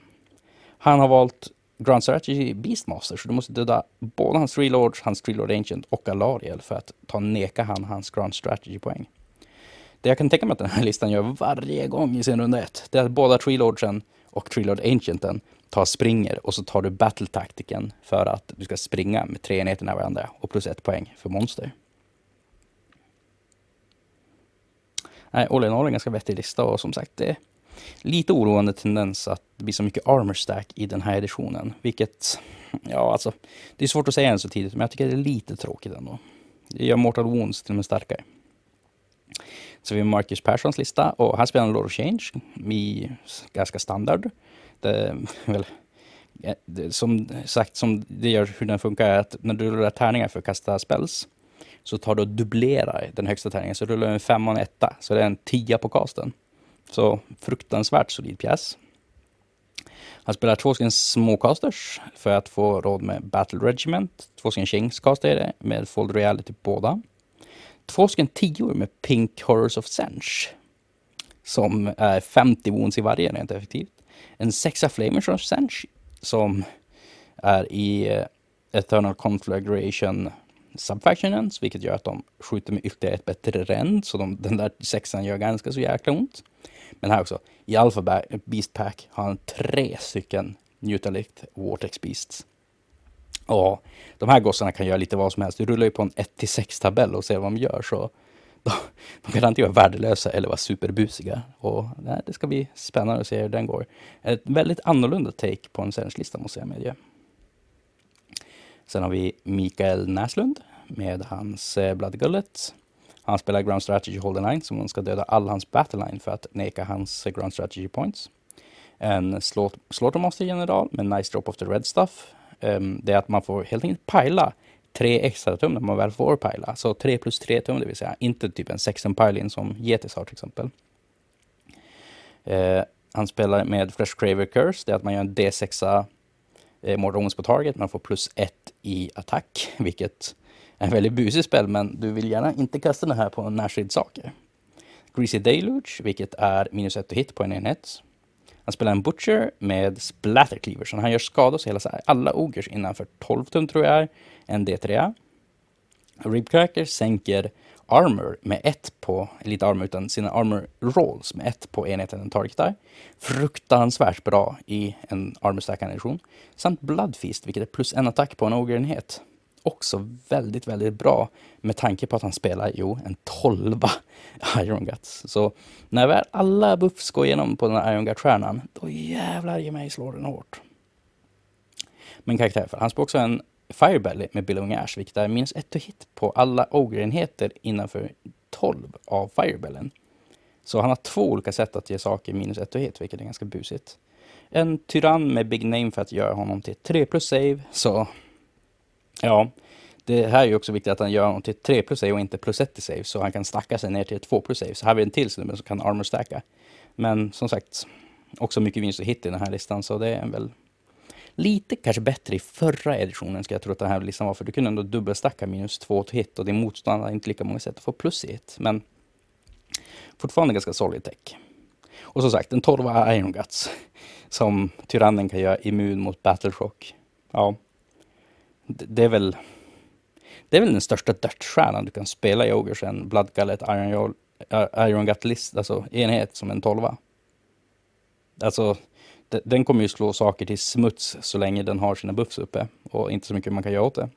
Han har valt Grand Strategy Beastmaster, så du måste döda både hans Three Lords, hans Three Lord Ancient och Alariel för att ta neka han hans Grand Strategy-poäng. Det jag kan tänka mig att den här listan gör varje gång i sin runda ett, det är att båda Treelordsen och Treelord Ancienten tar springer och så tar du battle-taktiken för att du ska springa med tre enheter nära varandra och plus ett poäng för monster. Nej, all in all en ganska vettig lista och som sagt, det är lite oroande tendens att det blir så mycket armor stack i den här editionen. Vilket, ja alltså, det är svårt att säga än så tidigt, men jag tycker det är lite tråkigt ändå. Det gör Mortal Wounds till och med starkare. Så vi har Marcus Perssons lista och han spelar en Lord of Change i ganska standard. Det, väl, det, som sagt, som det gör hur den funkar är att när du rullar tärningar för att kasta spells så tar du och dubblerar den högsta tärningen. Så rullar du en femma och en etta, så det är en tia på casten. Så fruktansvärt solid pjäs. Han spelar två stycken småcasters för att få råd med Battle Regiment. Två stycken Kingscaster är med Fold Reality på båda. Två stycken tior med Pink Horrors of Sench. Som är 50 wounds i varje rent effektivt. En sexa Flamers of Sench som är i eh, Eternal Conflagration Subfactionens, vilket gör att de skjuter med ytterligare ett bättre ränd, så de, den där sexan gör ganska så jäkla ont. Men här också, i Alpha Beast Pack har han tre stycken Newtalict Vortex Beasts. Och de här gossarna kan göra lite vad som helst. Du rullar ju på en 1-6 tabell och ser vad de gör, så de, de kan antingen vara värdelösa eller vara superbusiga. Och nej, det ska bli spännande att se hur den går. Ett väldigt annorlunda take på en sändningslista måste jag medge. Sen har vi Mikael Näslund med hans eh, Blood Gullet. Han spelar Ground Strategy Holder Line som hon ska döda all hans Battle Line för att neka hans eh, Ground Strategy Points. En Slaughtermaster General med Nice Drop of the Red Stuff. Ehm, det är att man får helt enkelt pila tre extra tum när man väl får pila. Så 3 plus 3 tum, det vill säga inte typ en 16 piling som Getis har till exempel. Eh, han spelar med Fresh Craver Curse, det är att man gör en D6 eh, morgons på target. Man får plus 1 i attack, vilket är en väldigt busig spel, men du vill gärna inte kasta den här på närstridssaker. Greasy Deluge, vilket är minus 1 hit på en enhet. Han spelar en Butcher med Splatter Cleaver, så han gör skada så hela alla ogers innanför 12 tum tror jag är, en D3. Ribcracker sänker armor med ett på, lite armor utan sina armor rolls med ett på enheten den targetar. Fruktansvärt bra i en armor stack animation. Samt Bloodfeast, vilket är plus en attack på en ogre-enhet. Också väldigt, väldigt bra med tanke på att han spelar, jo, en tolva Iron Guts. Så när väl alla buffs går igenom på den här Iron Gut-stjärnan, då jävlar ge mig slår den hårt. Men karaktär, för han spelar också en Firebelly med Billowing Ash, vilket är minus ett hit på alla Ogre-enheter innanför 12 av Firebellen. Så han har två olika sätt att ge saker minus ett hit, vilket är ganska busigt. En tyrann med Big Name för att göra honom till 3 plus save, så ja, det här är ju också viktigt att han gör honom till 3 plus save och inte plus 1 i save, så han kan stacka sig ner till 2 plus save. Så här har vi en till snubbe som kan armor stacka. Men som sagt, också mycket vinst och hit i den här listan, så det är väl lite kanske bättre i förra editionen ska jag tro att den här listan var, för du kunde ändå dubbelstacka minus 2 till hit och din motståndare hade inte lika många sätt att få plus i hit. Men fortfarande ganska solid tech. Och som sagt, en 12 Iron Guts som tyrannen kan göra immun mot Battleshock. Ja, det är väl det är väl den största dödsstjärnan du kan spela i Ogers, en Blood Gullet Iron, Iron Gut list, alltså enhet som en 12 Alltså, den kommer ju slå saker till smuts så länge den har sina buffs uppe och inte så mycket man kan göra åt det.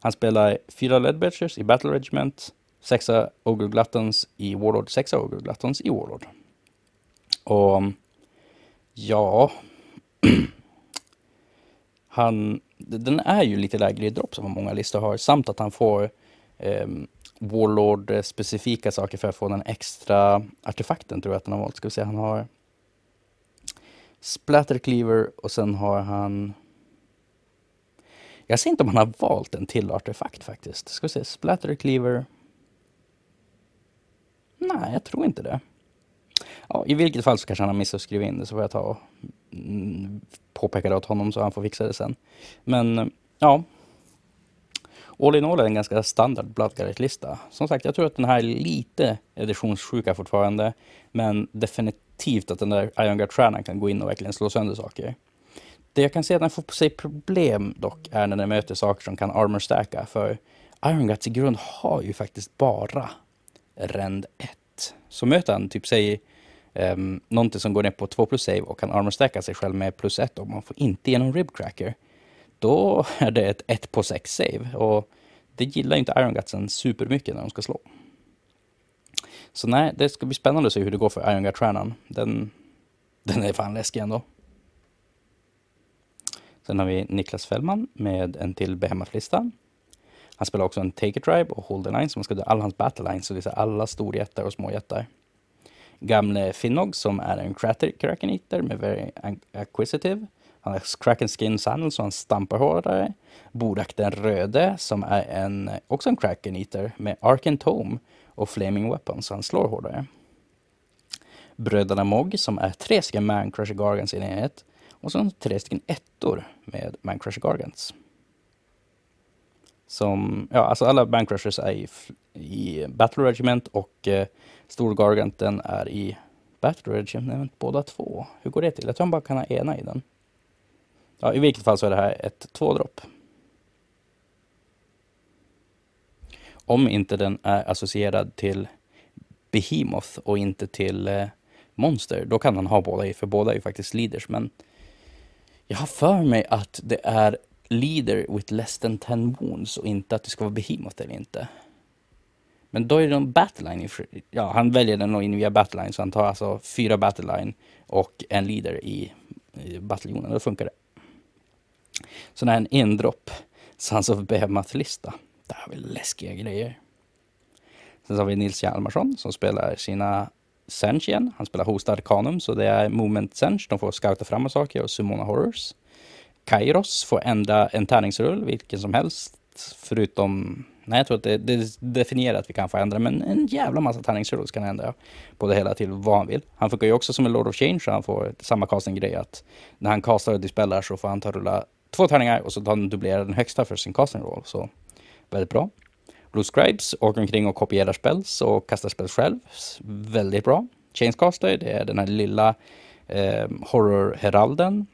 Han spelar fyra Ledbetchers i Battle Regiment, sexa Ogre Gluttons i Warlord, sexa Ogre Gluttons i Warlord. Och ja, han, den är ju lite lägre i dropp som många listor har, samt att han får ehm, eh, Warlord-specifika saker för att få den extra artefakten tror jag att han har valt. Ska vi se, han har Splatter Cleaver och sen har han... Jag ser inte om han har valt en till artefakt faktiskt. Ska vi se, Splatter Cleaver. Nej, jag tror inte det. Ja, I vilket fall så kanske han har missat att skriva in det så får jag ta och Mm, påpekade åt honom så han får fixa det sen. Men eh, ja, All in all är en ganska standard Bloodguard-lista. Som sagt, jag tror att den här är lite editionssjuka fortfarande, men definitivt att den där Iron Guard-stjärnan kan gå in och verkligen slå sönder saker. Det jag kan se att den får på sig problem dock är när den möter saker som kan armor stacka, för Iron Guts i grund har ju faktiskt bara rend 1. Så möter han typ, säg um, någonting som går ner på 2 plus save och kan armorstacka sig själv med plus 1 och man får inte igenom ribcracker då är det ett 1 på 6 save. Och det gillar inte Iron Gutsen supermycket när de ska slå. Så nej, det ska bli spännande att se hur det går för Iron Gut-stjärnan. Den, den är fan läskig ändå. Sen har vi Niklas Fällman med en till Behemoth-lista. Han spelar också en Take a Tribe och Hold the Line som ska dö alla hans battle lines, så det är alla storjättar och småjättar. Gamle Finnog som är en Kraken Eater med Very Acquisitive. Han har Kraken Skin Sandal så han stampar hårdare. Borak den röde som är en, också en Kraken Eater med Arken Tome och Flaming Weapon så han slår hårdare. Bröderna Mog som är tre stycken Man Crusher Gargants i en enhet och sen tre stycken ettor med Man Crusher Gargants. Som, ja, alltså alla Bankrushers är i, i Battle Regiment och eh, Storgarganten är i Battle Regiment båda två. Hur går det till? Jag tror han bara kan ha ena i den. Ja, i vilket fall så är det här ett tvådropp. Om inte den är associerad till Behemoth och inte till eh, Monster, då kan han ha båda i, för båda är ju faktiskt leaders. Men jag har för mig att det är leader with less than 10 wounds och inte att det ska vara Behemoth eller inte. Men då är det en battleline. Ja, han väljer den in via battleline, så han tar alltså fyra battleline och en leader i, i bataljonen. Då funkar det. Så när en endropp Sons of Behemoth-lista. Där har vi läskiga grejer. Sen så har vi Nils Hjalmarsson som spelar sina Sench igen. Han spelar Host Arcanum, så det är Movement Sench. De får scouta fram saker och Sumona Horrors. Kairos får ändra en tärningsrull, vilken som helst, förutom... Nej, jag tror att det, det definierar att vi kan få ändra, men en jävla massa tärningsrull kan ändra på det hela till vad han vill. Han funkar ju också som en Lord of Change, så han får samma casting-grej att när han castar och dispellar så får han ta rulla två tärningar och så tar han dubblerar den högsta för sin casting roll. Så väldigt bra. Blue Scribes åker omkring och kopierar spells och kastar spells själv. Väldigt bra. Chainscaster, det är den här lilla eh, horror-heralden.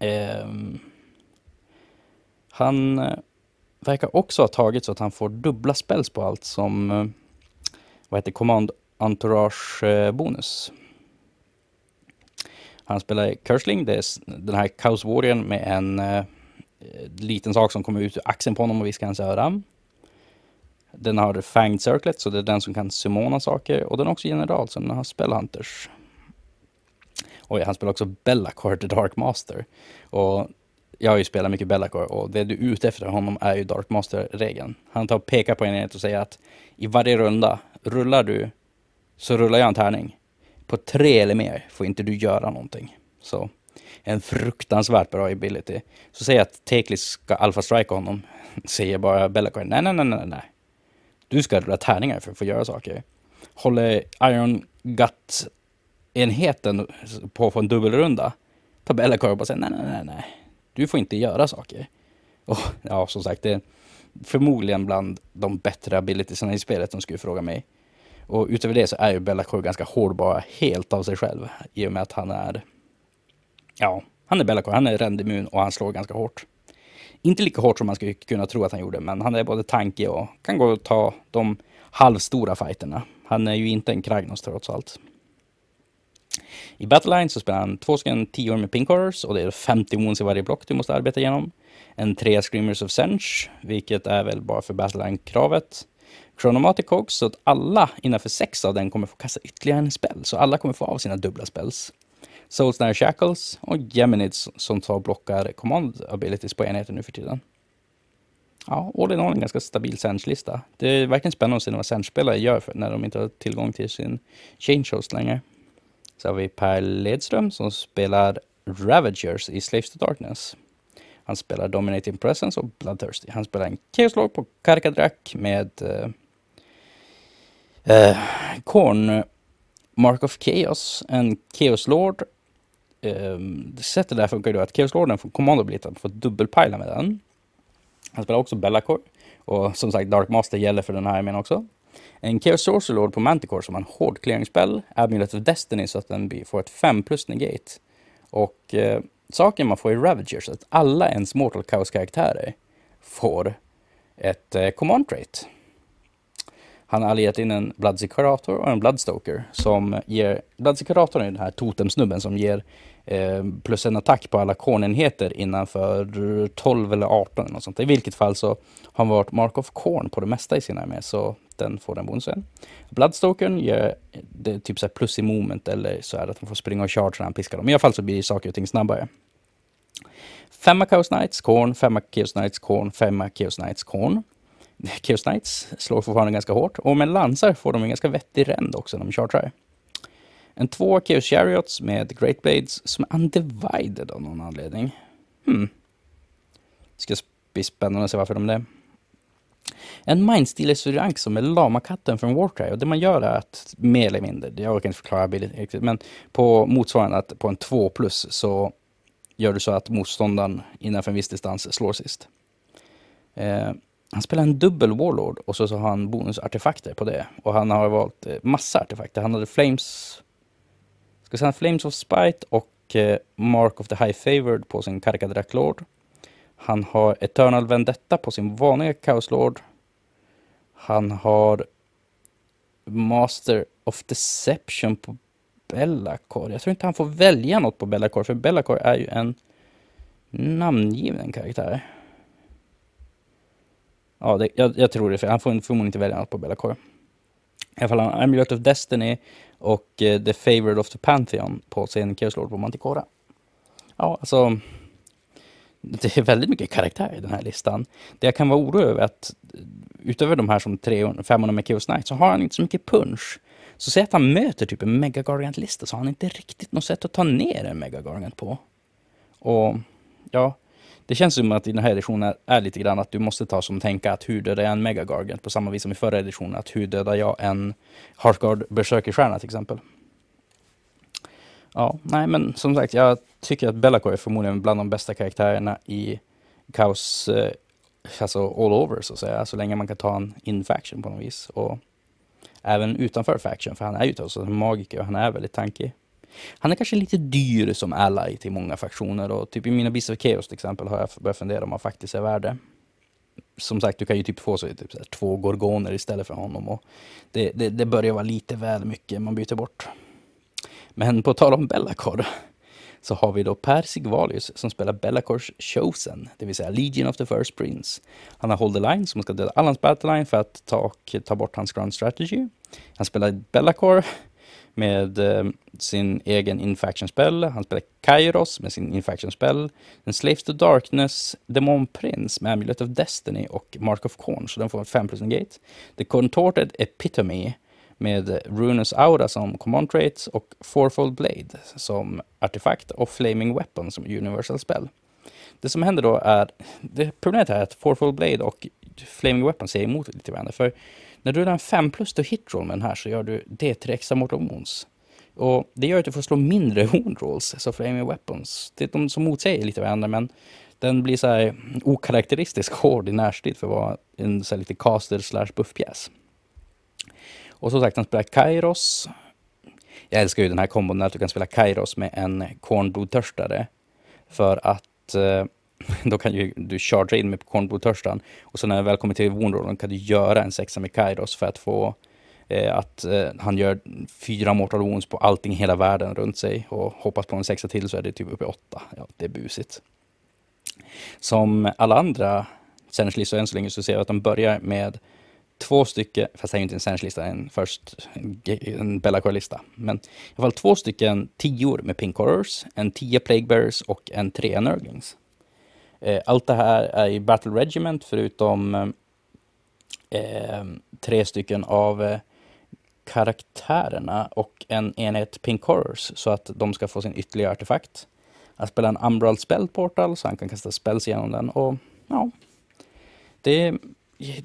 Ehm, eh, han verkar också ha tagit så att han får dubbla spells på allt som eh, vad heter Command Entourage bonus. Han spelar Cursling, det är den här Chaos Warrior med en eh, liten sak som kommer ut ur axeln på honom och viskar hans öra. Den har Fanged Circlet, så det är den som kan summona saker. Och den är också general, så den har Spellhunters. Oj, han spelar också Bellacore, The Dark Master. Och jag har ju spelat mycket Bellacore och det du är ute efter honom är ju Dark Master-regeln. Han tar och pekar på en enhet och säger att i varje runda, rullar du så rullar jag en tärning. På tre eller mer får inte du göra någonting. Så en fruktansvärt bra ability. Så säg att Teklis ska alfa-strika honom. Säger bara Bellacore, nej, nej, nej, nej, nej. Du ska rulla tärningar för att få göra saker. Håller Iron enheten på att få en dubbelrunda. Tar Bellacore och säger nej, nej, nej, nej. Du får inte göra saker. Och ja, som sagt, det är förmodligen bland de bättre abilitiesarna i spelet som skulle fråga mig. Och utöver det så är ju Bellacore ganska hård bara helt av sig själv. I och med att han är... Ja, han är Bellacore. Han är rendimmun och han slår ganska hårt. Inte lika hårt som man skulle kunna tro att han gjorde, men han är både tankig och kan gå och ta de halvstora fighterna. Han är ju inte en Kragnos trots allt. I Battleline så spelar han två stycken 10 med Pink Horrors och det är 50 wounds i varje block du måste arbeta igenom. En tre Screamers of Sench, vilket är väl bara för Battleline-kravet. Chronomatic Cogs, så att alla innanför sex av den kommer få kasta ytterligare en spel. Så alla kommer få av sina dubbla spells. Soulsnare Shackles och Geminids som tar och blockar command abilities på enheter nu för tiden. Ja, all in all en ganska stabil Sench-lista. Det är verkligen spännande att se vad Sench-spelare gör när de inte har tillgång till sin change host längre. Så har vi Per Ledström som spelar Ravagers i Slaves to Darkness. Han spelar Dominating Presence och Bloodthirsty. Han spelar en Chaos Lord på Karkadrak med uh, uh, Korn Mark of Chaos, en Chaos Lord ehm, sättet där funkar ju då att Chaos Lorden får kommandoblit att får dubbelpajla med den. Han spelar också Bellacore. Och som sagt, Dark Master gäller för den här armén också. En Chaos Sorcerer Lord på Manticore som har en hård clearingspel. Amulet of Destiny så att den får ett 5 plus negate. Och eh, saken man får i Ravagers att alla ens Mortal Chaos-karaktärer får ett eh, command trait. Han har allierat in en Bloodsecurator och en Bloodstoker som ger... Bloodseekaratorn är den här totemsnubben som ger Eh, plus en attack på alla kornenheter innanför 12 eller 18 eller något sånt. I vilket fall så har han varit Mark of Corn på det mesta i sin armé, så den får den bonusen. Bloodstoken ger det typ så plus i moment eller så är det att man får springa och charge när han piskar dem. I alla fall så blir saker och ting snabbare. Femma Chaos Knights, Korn, femma Chaos Knights, Korn, femma Chaos Knights, Korn. Chaos Knights slår fortfarande ganska hårt och med lansar får de en ganska vettig ränd också när de chartrar. En två Chaos Chariots med Great Blades som är undivided av någon anledning. Hmm. Ska bli spännande att se varför de är det. En Mindstealers-rank som är Lamakatten från Warcry. Och det man gör är att, mer eller mindre, jag orkar inte förklara bilden riktigt, men på motsvarande att på en 2 plus så gör du så att motståndaren innanför en viss distans slår sist. Eh, han spelar en dubbel Warlord och så, så har han bonusartefakter på det. Och han har valt eh, massa artefakter. Han hade Flames, ska säga Flames of Spite och eh, Mark of the High Favored på sin Karkadrak Lord. Han har Eternal Vendetta på sin vanliga Chaos Lord. Han har Master of Deception på Bellacore. Jag tror inte han får välja något på Bellacore, för Bellacore är ju en namngiven karaktär. Ja, det, jag, jag, tror det, för han får förmodligen inte välja något på Bellacore. I alla fall han har Amulet of Destiny och eh, The Favored of the Pantheon på sin Lord på Manticora. Ja, alltså det är väldigt mycket karaktär i den här listan. Det jag kan vara orolig över är att eh, utöver de här som 500 med Chaos Knight så har han inte så mycket punch. Så säg att han möter typ en Mega Gargant-lista så har han inte riktigt något sätt att ta ner en Mega Gargant på. Och ja, det känns som att i den här editionen är lite grann att du måste ta som tänka att hur dödar jag en megagargant på samma vis som i förra editionen, att hur dödar jag en Heartguard Berserkerstjärna till exempel. Ja, nej men som sagt, jag tycker att Bellacore är förmodligen bland de bästa karaktärerna i Kaos, eh, alltså all over så att säga, så länge man kan ta en in-faction på något vis. Och även utanför faction, för han är ju alltså en magiker och han är väldigt tankig. Han är kanske lite dyr som ally till många fraktioner och typ i mina Beasts of Chaos till exempel har jag börjat fundera om han faktiskt är värd det. Som sagt, du kan ju typ få så, typ så här, två gorgoner istället för honom och det, det, det börjar vara lite väl mycket man byter bort. Men på tal om Bellacor så har vi då Per Sigvalius som spelar Bellacors Chosen, det vill säga Legion of the First Prince. Han har Hold the Line som ska döda Allans Battleline för att ta, och ta bort hans Grand Strategy. Han spelar Bellacor med eh, sin egen Infaction spell. Han spelar Kairos med sin Infaction spell. En Slaves to Darkness, Demon Prince med Amulet of Destiny och Mark of Corn, så den får 5 plus en gate. The Contorted Epitome med Runus Aura som command traits och Fourfold Blade som artefakt och Flaming Weapon som universal spell. Det som händer då är, det problemet är att Fourfold Blade och Flaming Weapon säger emot lite varandra. För när du är en 5 plus till hit roll med den här så gör du D3 extra mortal wounds. Och det gör att du får slå mindre wound rolls, så Flaming Weapons. Det är de som motsäger lite varandra men den blir så här okaraktäristisk hård i närstrid för att vara en så lite caster slash buffpjäs. Och som sagt, han spelar Kairos. Jag älskar ju den här kombon att du kan spela Kairos med en kornblodtörstare. För att eh, då kan ju du chargea in med kornblodtörstan. Och sen när jag väl kommer till Woundrollen kan du göra en sexa med Kairos för att få eh, att eh, han gör fyra mortal wounds på allting i hela världen runt sig. Och hoppas på en sexa till så är det typ uppe i åtta. Ja, det är busigt. Som alla andra Sennerslistor än så länge så ser jag att de börjar med två stycken, fast det är ju inte en Sennerslista, en först en Bellacore-lista. Men i alla fall två stycken tior med Pink Horrors, en tia Plague Bears och en trea Nurglings. Eh, allt det här är i Battle Regiment förutom eh, eh, tre stycken av eh, karaktärerna och en enhet Pink Horrors så att de ska få sin ytterligare artefakt. Han spelar en Umbral Spell Portal så han kan kasta spells genom den och ja, det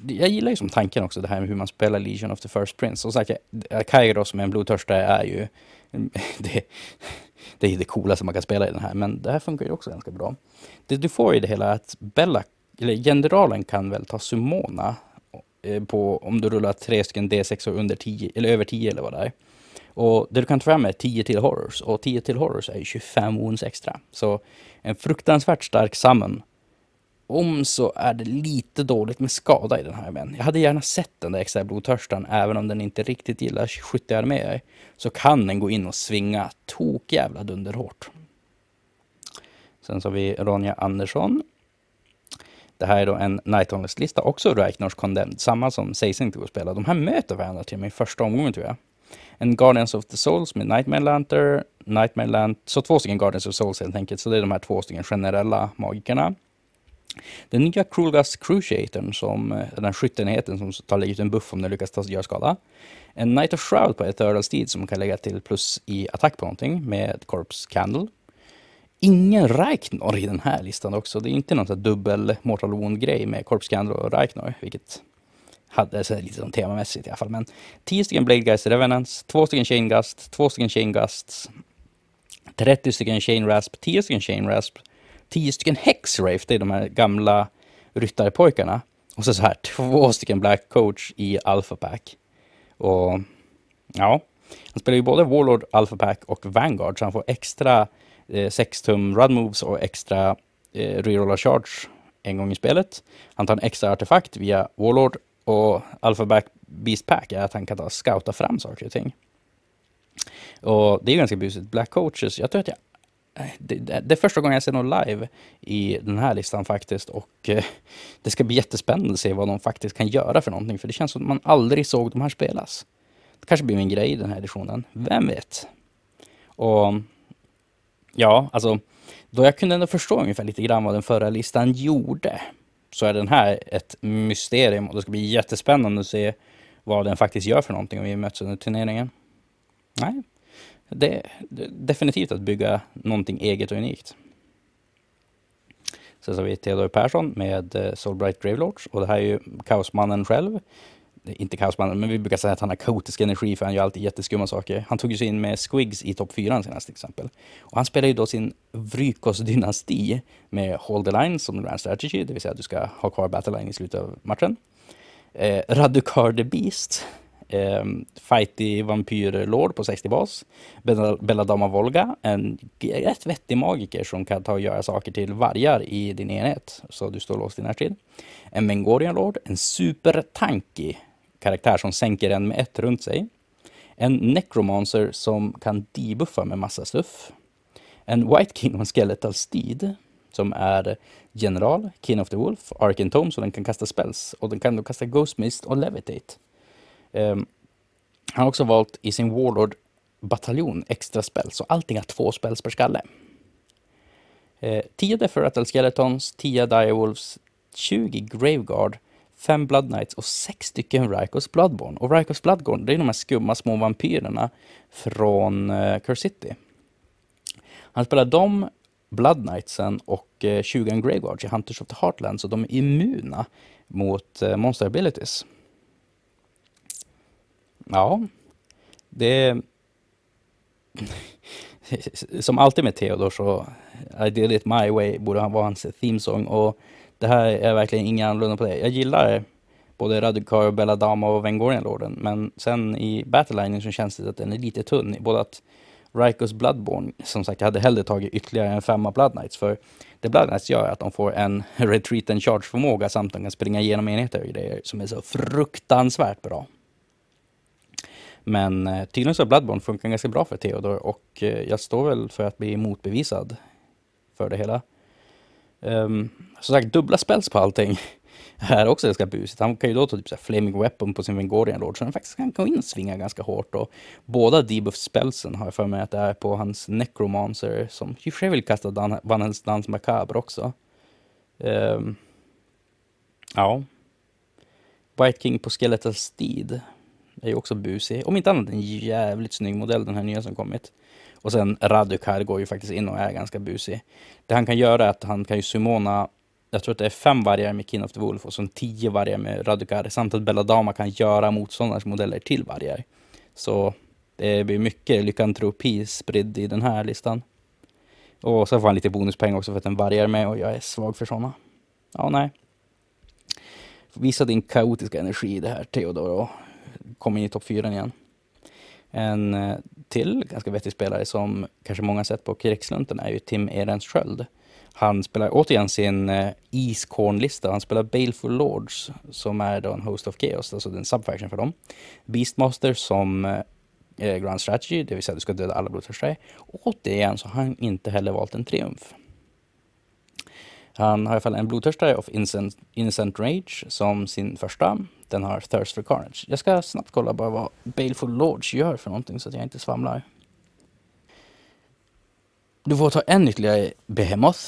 jag gillar ju som tanken också det här med hur man spelar Legion of the First Prince. Som sagt, Kairos med en blodtörstare är ju det, det är det coolaste man kan spela i den här, men det här funkar ju också ganska bra. Det du får i det hela är att Bella, eller generalen kan väl ta Sumona eh, på, om du rullar tre stycken D6 under 10, eller över 10 eller vad det är. Och det du kan ta fram är 10 till horrors, och 10 till horrors är ju 25 wounds extra. Så en fruktansvärt stark summon om så är det lite dåligt med skada i den här vän. jag hade gärna sett den där extra blodtörstan även om den inte riktigt gillar skyttearméer. Så kan den gå in och svinga tokjävla dunderhårt. Sen så har vi Ronja Andersson. Det här är då en Night lista också Reichnors Condemned, samma som Seising tog och spela. De här möter varandra till min första omgången tror jag. En Guardians of the Souls med Nightmare Lantern, Nightmare Lantern, så två stycken Guardians of Souls helt enkelt. Så det är de här två stycken generella magikerna. Den nya Krulgas Cruciatorn, som eh, den skyttenheten som tar lägger ut en buff om den lyckas ta, göra skada. En Knight of Shroud på Ethereal Steed som kan lägga till plus i attack på någonting med Corpse Candle. Ingen Reichnor i den här listan också. Det är inte någon sån dubbel Mortal Wound-grej med Corpse Candle och Reichnor, vilket hade så lite som temamässigt i alla fall. Men 10 stycken Blade Guys Revenants, 2 stycken Chain Gust, 2 stycken Chain Gusts, 30 stycken Chain Rasp, 10 stycken Chain Rasp, tio stycken Hexrafe, det är de här gamla ryttarpojkarna. Och så, så här, två stycken Black Coach i Alpha Pack. Och ja, han spelar ju både Warlord, Alpha Pack och Vanguard, så han får extra eh, 6 tum Run Moves och extra eh, Rerolla Charge en gång i spelet. Han tar en extra artefakt via Warlord och Alpha Back Beast Pack är att han kan ta scouta fram saker och ting. Och det är ganska busigt. Black Coaches, jag tror att jag det, det, är första gången jag ser något live i den här listan faktiskt och eh, det ska bli jättespännande att se vad de faktiskt kan göra för någonting för det känns som att man aldrig såg de här spelas. Det kanske blir min grej i den här editionen, vem vet? Och ja, alltså då jag kunde ändå förstå ungefär lite grann vad den förra listan gjorde så är den här ett mysterium och det ska bli jättespännande att se vad den faktiskt gör för någonting om vi möts under turneringen. Nej, det är definitivt att bygga någonting eget och unikt. Sen så har vi Theodor Persson med eh, Soulbright Gravelords och det här är ju Kaosmannen själv. Inte Kaosmannen, men vi brukar säga att han har kaotisk energi för han gör alltid jätteskumma saker. Han tog ju sig in med Squigs i topp 4 senast till exempel. Och han spelar ju då sin Vrykos-dynasti med Hold the Line som grand strategy, det vill säga att du ska ha kvar Battle Line i slutet av matchen. Eh, Radukar the Beast eh, fighty vampyrlord på 60 bas. Belladama Volga, en rätt vettig magiker som kan ta och göra saker till vargar i din enhet, så du står låst i närtid. En Mengorian Lord, en supertanky karaktär som sänker en med ett runt sig. En Necromancer som kan debuffa med massa stuff. En White King och en Skeletal Steed som är general, King of the Wolf, Arken Tome, så den kan kasta spells. Och den kan då kasta Ghost Mist och Levitate. Um, han har också valt i sin Warlord-bataljon extra spel, så allting har två spels per skalle. Eh, 10 Skeletons, 10 Direwolves, 20 Graveguard, 5 Blood Knights och 6 stycken Rikos Bloodborne. Och Rikos Bloodborne, det är de här skumma små vampyrerna från eh, Curse City. Han spelar dem, Blood Knightsen och eh, 20 Graveguards i Hunters of the Heartland, så de är immuna mot eh, monster abilities. Ja, det... Som alltid med Theodor så I did it my way borde han vara hans themesång och det här är verkligen inget annorlunda på det. Jag gillar både Radukar, Belladama och Vengorian Lorden men sen i Battleline så känns det att den är lite tunn. Både att Rikos Bloodborne, som sagt jag hade hellre tagit ytterligare en femma Blood Knights för det Blood Knights gör att de får en retreat and charge förmåga samt de kan springa igenom enheter och grejer som är så fruktansvärt bra. Men eh, tydligen så har Bloodborne funkat ganska bra för Theodor och eh, jag står väl för att bli motbevisad för det hela. Um, som sagt, dubbla spells på allting är också ganska busigt. Han kan ju då ta typ så här Flaming Weapon på sin Vingorian Lord, så han faktiskt kan gå in och svinga ganska hårt. Och båda debuff spelsen har jag för mig att det är på hans Necromancer, som i och för sig vill kasta Dan Vanhels Dans Macabre också. Um, ja. White King på Skeletal Steed är ju också busig. Om inte annat en jävligt snygg modell, den här nya som kommit. Och sen Radukar går ju faktiskt in och är ganska busig. Det han kan göra är att han kan ju summona, jag tror att det är fem vargar med King of the Wolf och sen tio vargar med Radukar. Samt att Belladama kan göra motståndarens modeller till vargar. Så det blir mycket lykantropi spridd i den här listan. Och så får han lite bonuspengar också för att den vargar med och jag är svag för sådana. Ja, nej. Visa din kaotiska energi i det här Theodor och kom in i topp 4 igen. En eh, till ganska vettig spelare som kanske många sett på krigslunten är ju Tim Ehrensköld. Han spelar återigen sin eh, Eastcorn-lista. Han spelar Baleful Lords som är då en Host of Chaos, alltså en subfaction för dem. Beastmaster som eh, eh Grand Strategy, det vill säga att du ska döda alla blodtörstare. Återigen så har han inte heller valt en triumf. Han har i alla fall en blodtörstare of Innocent, Innocent Rage som sin första. Den har Thirst for Carnage. Jag ska snabbt kolla bara vad Baleful Lords gör för någonting så att jag inte svamlar. Du får ta en ytterligare Behemoth.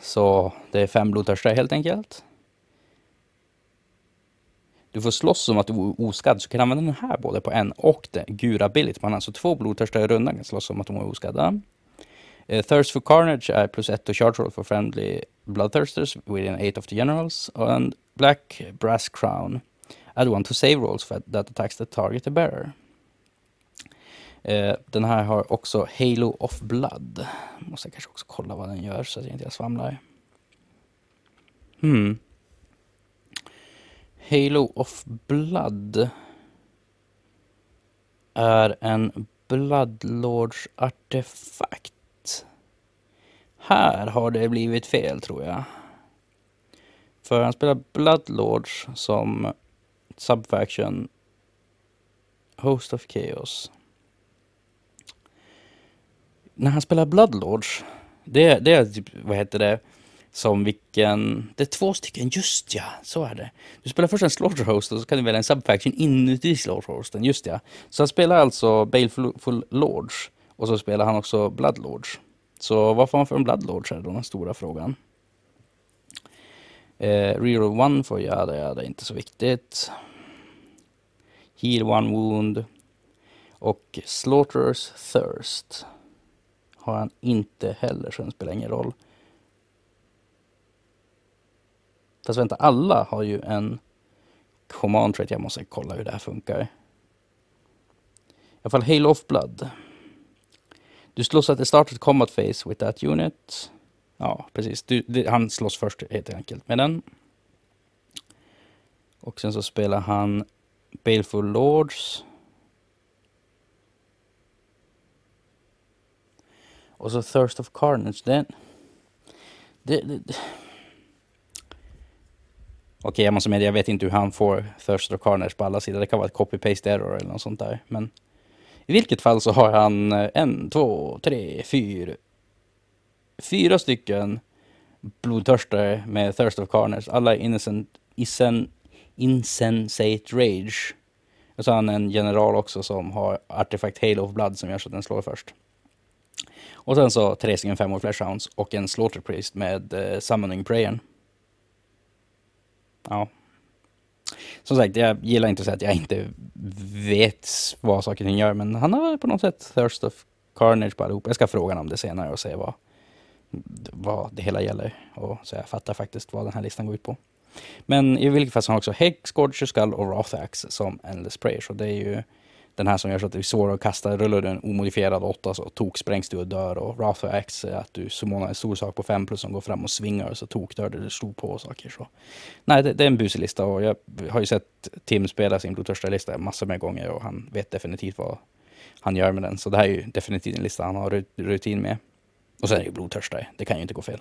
Så det är fem blodtörstar helt enkelt. Du får slåss som att du är oskadd, så kan du använda den här både på en och den gura billigt. Man har alltså två blodtörstar i rundan kan slåss som att de är oskadda. Uh, Thirst for Carnage är plus ett och charge roll for friendly bloodthirsters within eight of the generals. And Black Brass Crown add one to save rolls for that attacks the target the bearer. Uh, den här har också Halo of Blood. Måste jag kanske också kolla vad den gör så att jag inte svamlar. Hmm. Halo of Blood är en Bloodlords artefakt. Här har det blivit fel tror jag. För han spelar Bloodlords som Subfaction Host of Chaos. När han spelar Bloodlords, det, det är typ, vad heter det, som vilken... Det är två stycken, just ja, så är det. Du spelar först en Slaughterhost och så kan du välja en Subfaction inuti Slaughterhosten, just ja. Så han spelar alltså Baleful Lords och så spelar han också Bloodlords. Så vad får man för en Bloodlords är då den stora frågan. Eh, Reroll one får jag, ja, det är inte så viktigt. Heal one wound. Och Slaughterers Thirst har han inte heller, så den spelar ingen roll. Fast vänta, alla har ju en command trait. Jag måste kolla hur det här funkar. I alla fall Hail of Blood. Du slåss at the start of combat phase with that unit. Ja, precis. Du, det, han slåss först helt enkelt med den. Och sen så spelar han Baleful Lords. Och så Thirst of Carnage. Det, det, det, det. Okej, jag måste medge, jag vet inte hur han får Thirst of Carnage på alla sidor. Det kan vara ett copy-paste error eller något sånt där. Men i vilket fall så har han eh, en, två, tre, fyra, fyra stycken blodtörstare med Thirst of Carnage. Alla innocent, isen, insensate rage. Och så har han en general också som har artefakt Halo of Blood som gör så att den slår först. Och sen så tre stycken femmor fleshhounds och en slaughter priest med eh, summoning prayern. Ja, som sagt, jag gillar inte att säga att jag inte vet vad saker och ting gör, men han har på något sätt thirst of carnage på allihop. Jag ska fråga honom om det senare och se vad, vad det hela gäller. Och så jag fattar faktiskt vad den här listan går ut på. Men i vilket fall så har han också Hex, Scorcher Skull och Wrathax som Endless Prayer. Så det är ju den här som gör så att det är svårare att kasta. Rullar du en omodifierad åtta så tok sprängs du och dör. Och Rothax är att du summonar en stor sak på 5 plus som går fram och svingar och så tok dör du slog på saker. Så. Nej, det, det, är en busig lista och jag har ju sett Tim spela sin blodtörstiga-lista massor med gånger och han vet definitivt vad han gör med den. Så det här är ju definitivt en lista han har rutin med. Och sen är det ju blodtörstare, det kan ju inte gå fel.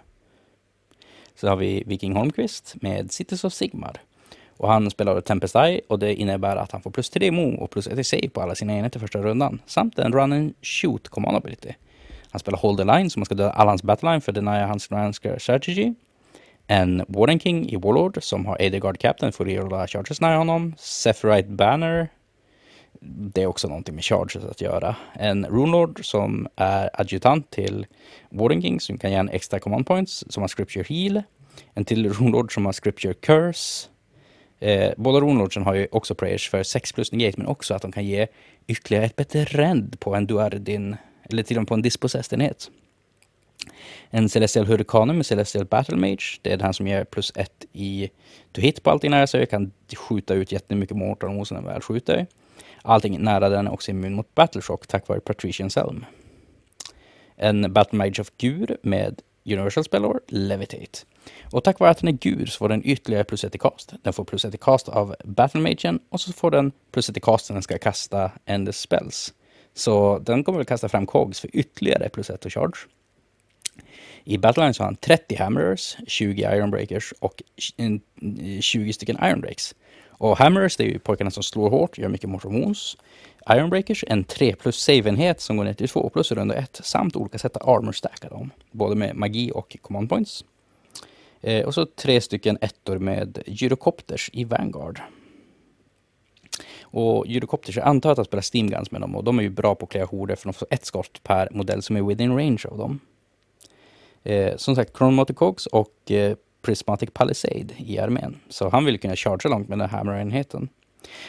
Så har vi Viking Holmqvist med Cities of Sigmar. Och han spelar Tempest Eye och det innebär att han får plus 3 mo och plus 1 save på alla sina enheter första rundan. Samt en run and shoot command ability. Han spelar Hold the Line som man ska döda alla hans battleline för Deny hans Ransker strategy. En Warden King i Warlord som har AD Captain för att rulla charges nära honom. Sephirite Banner. Det är också någonting med charges att göra. En Runelord som är adjutant till Warden King som kan ge en extra command points som har Scripture Heal. En till Runelord som har Scripture Curse. Eh, båda Runelordsen har ju också prayers för 6 plus negate, men också att de kan ge ytterligare ett bättre rend på en duardin, eller till och med på en dispossessed-enhet. En Celestial Hurricanum med Celestial Battle Mage. Det är den som ger plus ett i to hit på allting nära sig. Jag kan skjuta ut jättemycket mortar mot den väl skjuter. Allting nära den är också immun mot Battleshock tack vare Patrician Selm. En Battle Mage of Gur med Universal Spellor, Levitate. Och tack vare att den är Gur så får den ytterligare plus 1 i cast. Den får plus 1 i cast av Battlemagen och så får den plus 1 i cast när den ska kasta Endless Spells. Så den kommer väl kasta fram Cogs för ytterligare plus 1 och charge. I Battleline så har han 30 Hammerers, 20 Ironbreakers och 20 stycken Ironbreaks. Och Hammers, det är ju pojkarna som slår hårt, gör mycket mortal wounds. Ironbreakers, en 3 plus save-enhet som går ner till 2 plus runda 1 samt olika sätt att armor stacka dem, både med magi och command points. Eh, och så tre stycken ettor med gyrokopters i Vanguard. Och gyrokopters, jag antar att jag spelar Steam Guns med dem och de är ju bra på att klä horder för de får ett skott per modell som är within range av dem. Eh, som sagt, Chronomotor Cogs och eh, Prismatic Palisade i armén. Så han vill kunna charge långt med den här Hammer-enheten.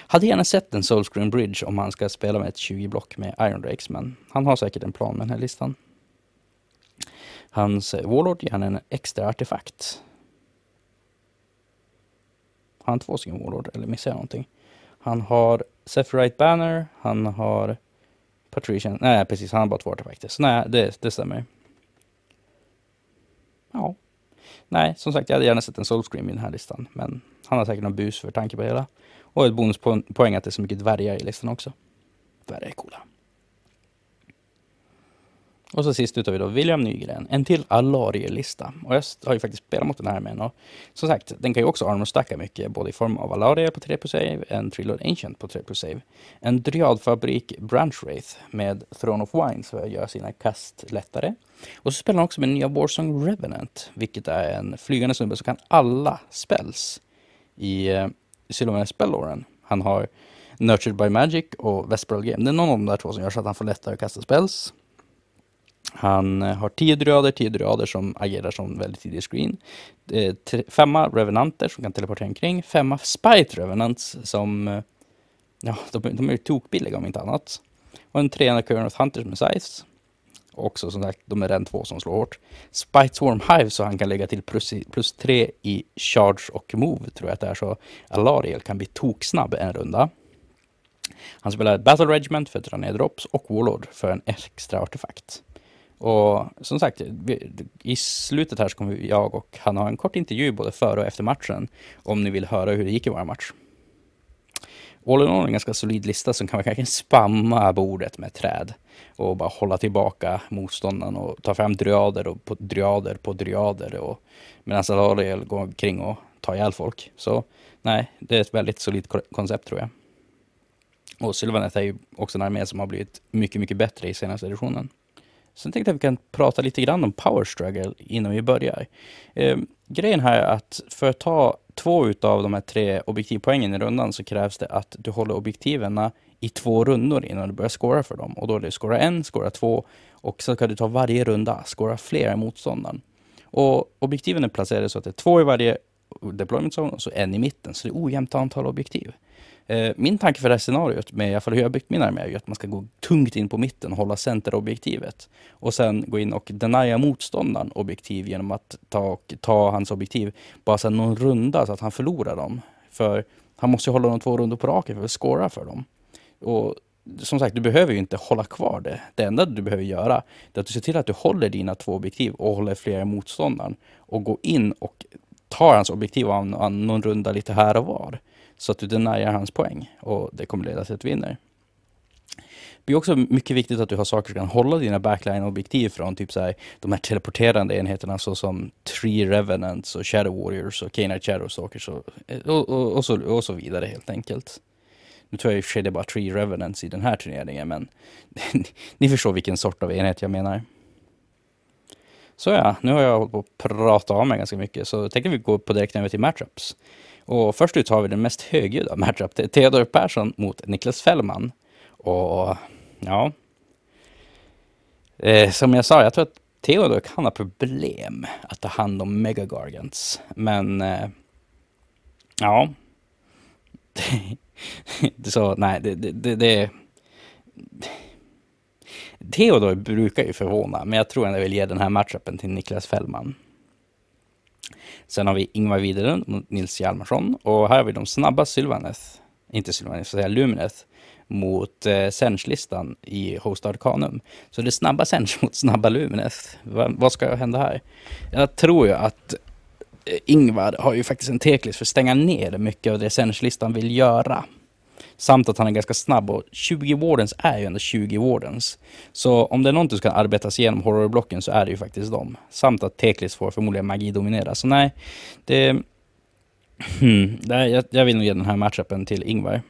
Hade gärna sett en Soulscreen Bridge om han ska spela med ett 20-block med Iron Drakes, men han har säkert en plan med den här listan. Hans eh, Warlord ger han en extra artefakt. Har han två stycken Warlord, eller missar jag någonting? Han har Sephirite Banner, han har Patrician, nej precis, han har bara två artefakter. Så nej, det, det stämmer. Ja. Nej, som sagt, jag hade gärna sett en Soulscream i den här listan, men han har säkert någon bus för tanke på det hela. Och ett bonuspoäng att det är så mycket dvärgar i listan också. Dvärgar är coola. Och så sist ut har vi då William Nygren, en till Alarielista. Och jag har ju faktiskt spelat mot den här med och som sagt, den kan ju också armorstacka mycket, både i form av Alarie på 3 plus save, en Trilord Ancient på 3 plus save, en Dryadfabrik Branch Wraith med Throne of Wine för att göra sina kast lättare. Och så spelar han också med nya Warsong Revenant, vilket är en flygande snubbe som kan alla spells i eh, uh, Silver Spelloren. Han har Nurtured by Magic och Vesperal Game. Det är någon av de där två som gör så att han får lättare att kasta spells. Han eh, har 10 dryader, 10 dryader som agerar som väldigt tidig screen. Eh, femma revenanter som kan teleportera omkring. Femma spite revenants som, eh, ja, de, de är ju tokbilliga om inte annat. Och en trea, Current of Hunters med size. Också som sagt, de är den två som slår hårt. Spite Swarm Hive så han kan lägga till plus, plus tre i charge och move tror jag att det är. Så Alariel kan bli toksnabb en runda. Han spelar Battle Regiment för att dra ner drops och Warlord för en extra artefakt. Och som sagt, i slutet här så kommer jag och han ha en kort intervju både före och efter matchen. Om ni vill höra hur det gick i vår match. All in all en ganska solid lista som kan verkligen spamma bordet med träd. Och bara hålla tillbaka motståndaren och ta fram dryader och på dryader på dryader. Och medan Alariel går omkring och tar ihjäl folk. Så nej, det är ett väldigt solidt koncept tror jag. Och Sylvanet är ju också en armé som har blivit mycket, mycket bättre i senaste editionen. Sen tänkte jag att vi kan prata lite grann om power struggle innan vi börjar. Eh, grejen här är att för att ta två av de här tre objektivpoängen i rundan så krävs det att du håller objektiven i två rundor innan du börjar scora för dem. Och då är det scora en, scora två och så kan du ta varje runda, scora fler än motståndaren. Och objektiven är placerade så att det är två i varje deployment zone och så en i mitten, så det är ojämnt antal objektiv. Eh, min tanke för det här scenariot, med i alla fall hur jag byggt min armé, är ju att man ska gå tungt in på mitten och hålla centerobjektivet. Och sen gå in och denia motståndaren objektiv genom att ta, ta hans objektiv bara sen någon runda så att han förlorar dem. För han måste ju hålla dem två rundor på raken för att scora för dem. Och som sagt, du behöver ju inte hålla kvar det. Det enda du behöver göra är att du ser till att du håller dina två objektiv och håller flera motståndaren. Och gå in och tar hans objektiv och någon runda lite här och var. Så att du deniar hans poäng och det kommer leda till att du vinner. Det är också mycket viktigt att du har saker som kan hålla dina backline-objektiv från typ så här, de här teleporterande enheterna såsom Tree Revenants och Shadow Warriors och Canine Shadow och, och, och, och, så, och så vidare helt enkelt. Nu tror jag i och för sig det är bara Tree Revenants i den här turneringen, men ni förstår vilken sort av enhet jag menar. Så ja, nu har jag hållit på att prata av mig ganska mycket, så tänkte vi gå på direkt över till matchups. Och först ut har vi den mest högljudda matchup. Det är Theodor Persson mot Niklas Fällman. Och ja... Eh, som jag sa, jag tror att Theodor kan ha problem att ta hand om Megagargants. Men... Eh, ja. så nej, det... det, det, det Theodor brukar ju förvåna, men jag tror ändå jag vill ge den här matchupen till Niklas Fällman. Sen har vi Ingvar Widerlund mot Nils Hjalmarsson. Och här har vi de snabba Sylvaneth, inte Sylvaneth, säga Lumineth, mot eh, Sench-listan i Host Arcanum. Så det är snabba Sench mot snabba Lumineth. Va, vad ska hända här? Jag tror ju att eh, Ingvar har ju faktiskt en teklis för att stänga ner mycket av det Sench-listan vill göra. Samt att han är ganska snabb och 20 Wardens är ju ändå 20 Wardens. Så om det är någonting som kan arbetas igenom horrorblocken så är det ju faktiskt dem. Samt att Teklis får förmodligen magi dominera. Så nej, det... Hmm, jag, jag vill nog ge den här matchupen till Ingvar.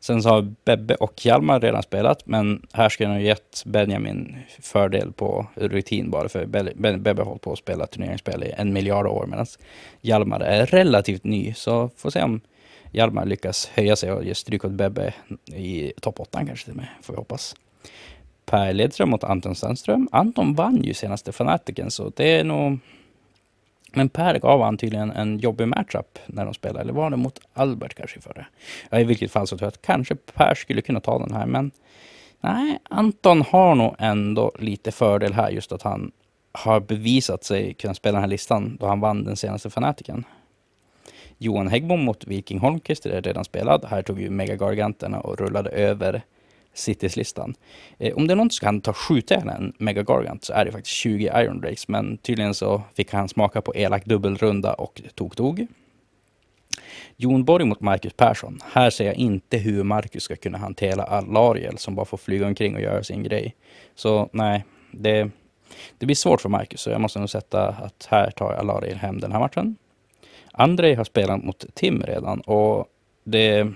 Sen så har Bebbe och Hjalmar redan spelat, men här ska jag nog gett Benjamin fördel på rutin bara, för Bebbe har hållit på att spela turneringsspel i en miljard år, medan Hjalmar är relativt ny, så får se om Hjalmar lyckas höja sig och ge stryk åt Bebbe i topp 8 kanske till och med, får vi hoppas. Per Ledström mot Anton Sandström. Anton vann ju senaste Fanatiken, så det är nog... Men Per gav han tydligen en jobbig matchup när de spelade. Eller var det mot Albert kanske för det? Ja, I vilket fall så tror jag att kanske Per skulle kunna ta den här, men nej, Anton har nog ändå lite fördel här, just att han har bevisat sig kunna spela den här listan då han vann den senaste Fanatiken. Johan Häggbom mot Viking Holmqvist är redan spelad. Här tog ju Megagarganterna och rullade över Citys-listan. Eh, om det är någon som kan ta skjuta en Mega Gargant så är det faktiskt 20 Iron Drakes, men tydligen så fick han smaka på elak dubbelrunda och tog-tog. Jon Borg mot Marcus Persson. Här ser jag inte hur Marcus ska kunna hantera Alariel som bara får flyga omkring och göra sin grej. Så nej, det, det blir svårt för Marcus, så jag måste nog sätta att här tar Alariel hem den här matchen. Andrej har spelat mot Tim redan och det...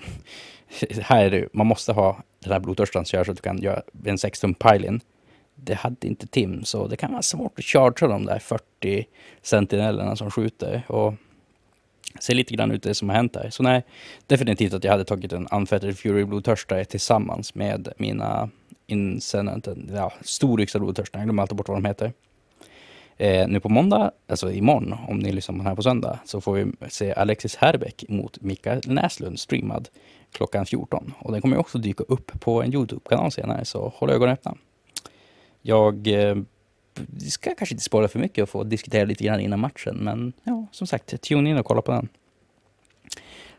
Här är det man måste ha den här blodtörstan så att du kan göra en 16 pile Det hade inte Tim, så det kan vara svårt att chargea de där 40 sentinellerna som skjuter. Och ser lite grann ut det som har hänt där. Så nej, definitivt att jag hade tagit en Unfettered Fury blodtörstare tillsammans med mina Incenent, ja, storyxade blodtörstar. Jag glömmer alltid bort vad de heter. Eh, nu på måndag, alltså imorgon, om ni lyssnar på den här på söndag, så får vi se Alexis Herbeck mot Mikael Näslund streamad klockan 14. Och den kommer också dyka upp på en Youtube-kanal senare, så håll ögonen öppna. Jag eh, ska kanske inte spoila för mycket och få diskutera lite grann innan matchen, men ja, som sagt, tune in och kolla på den.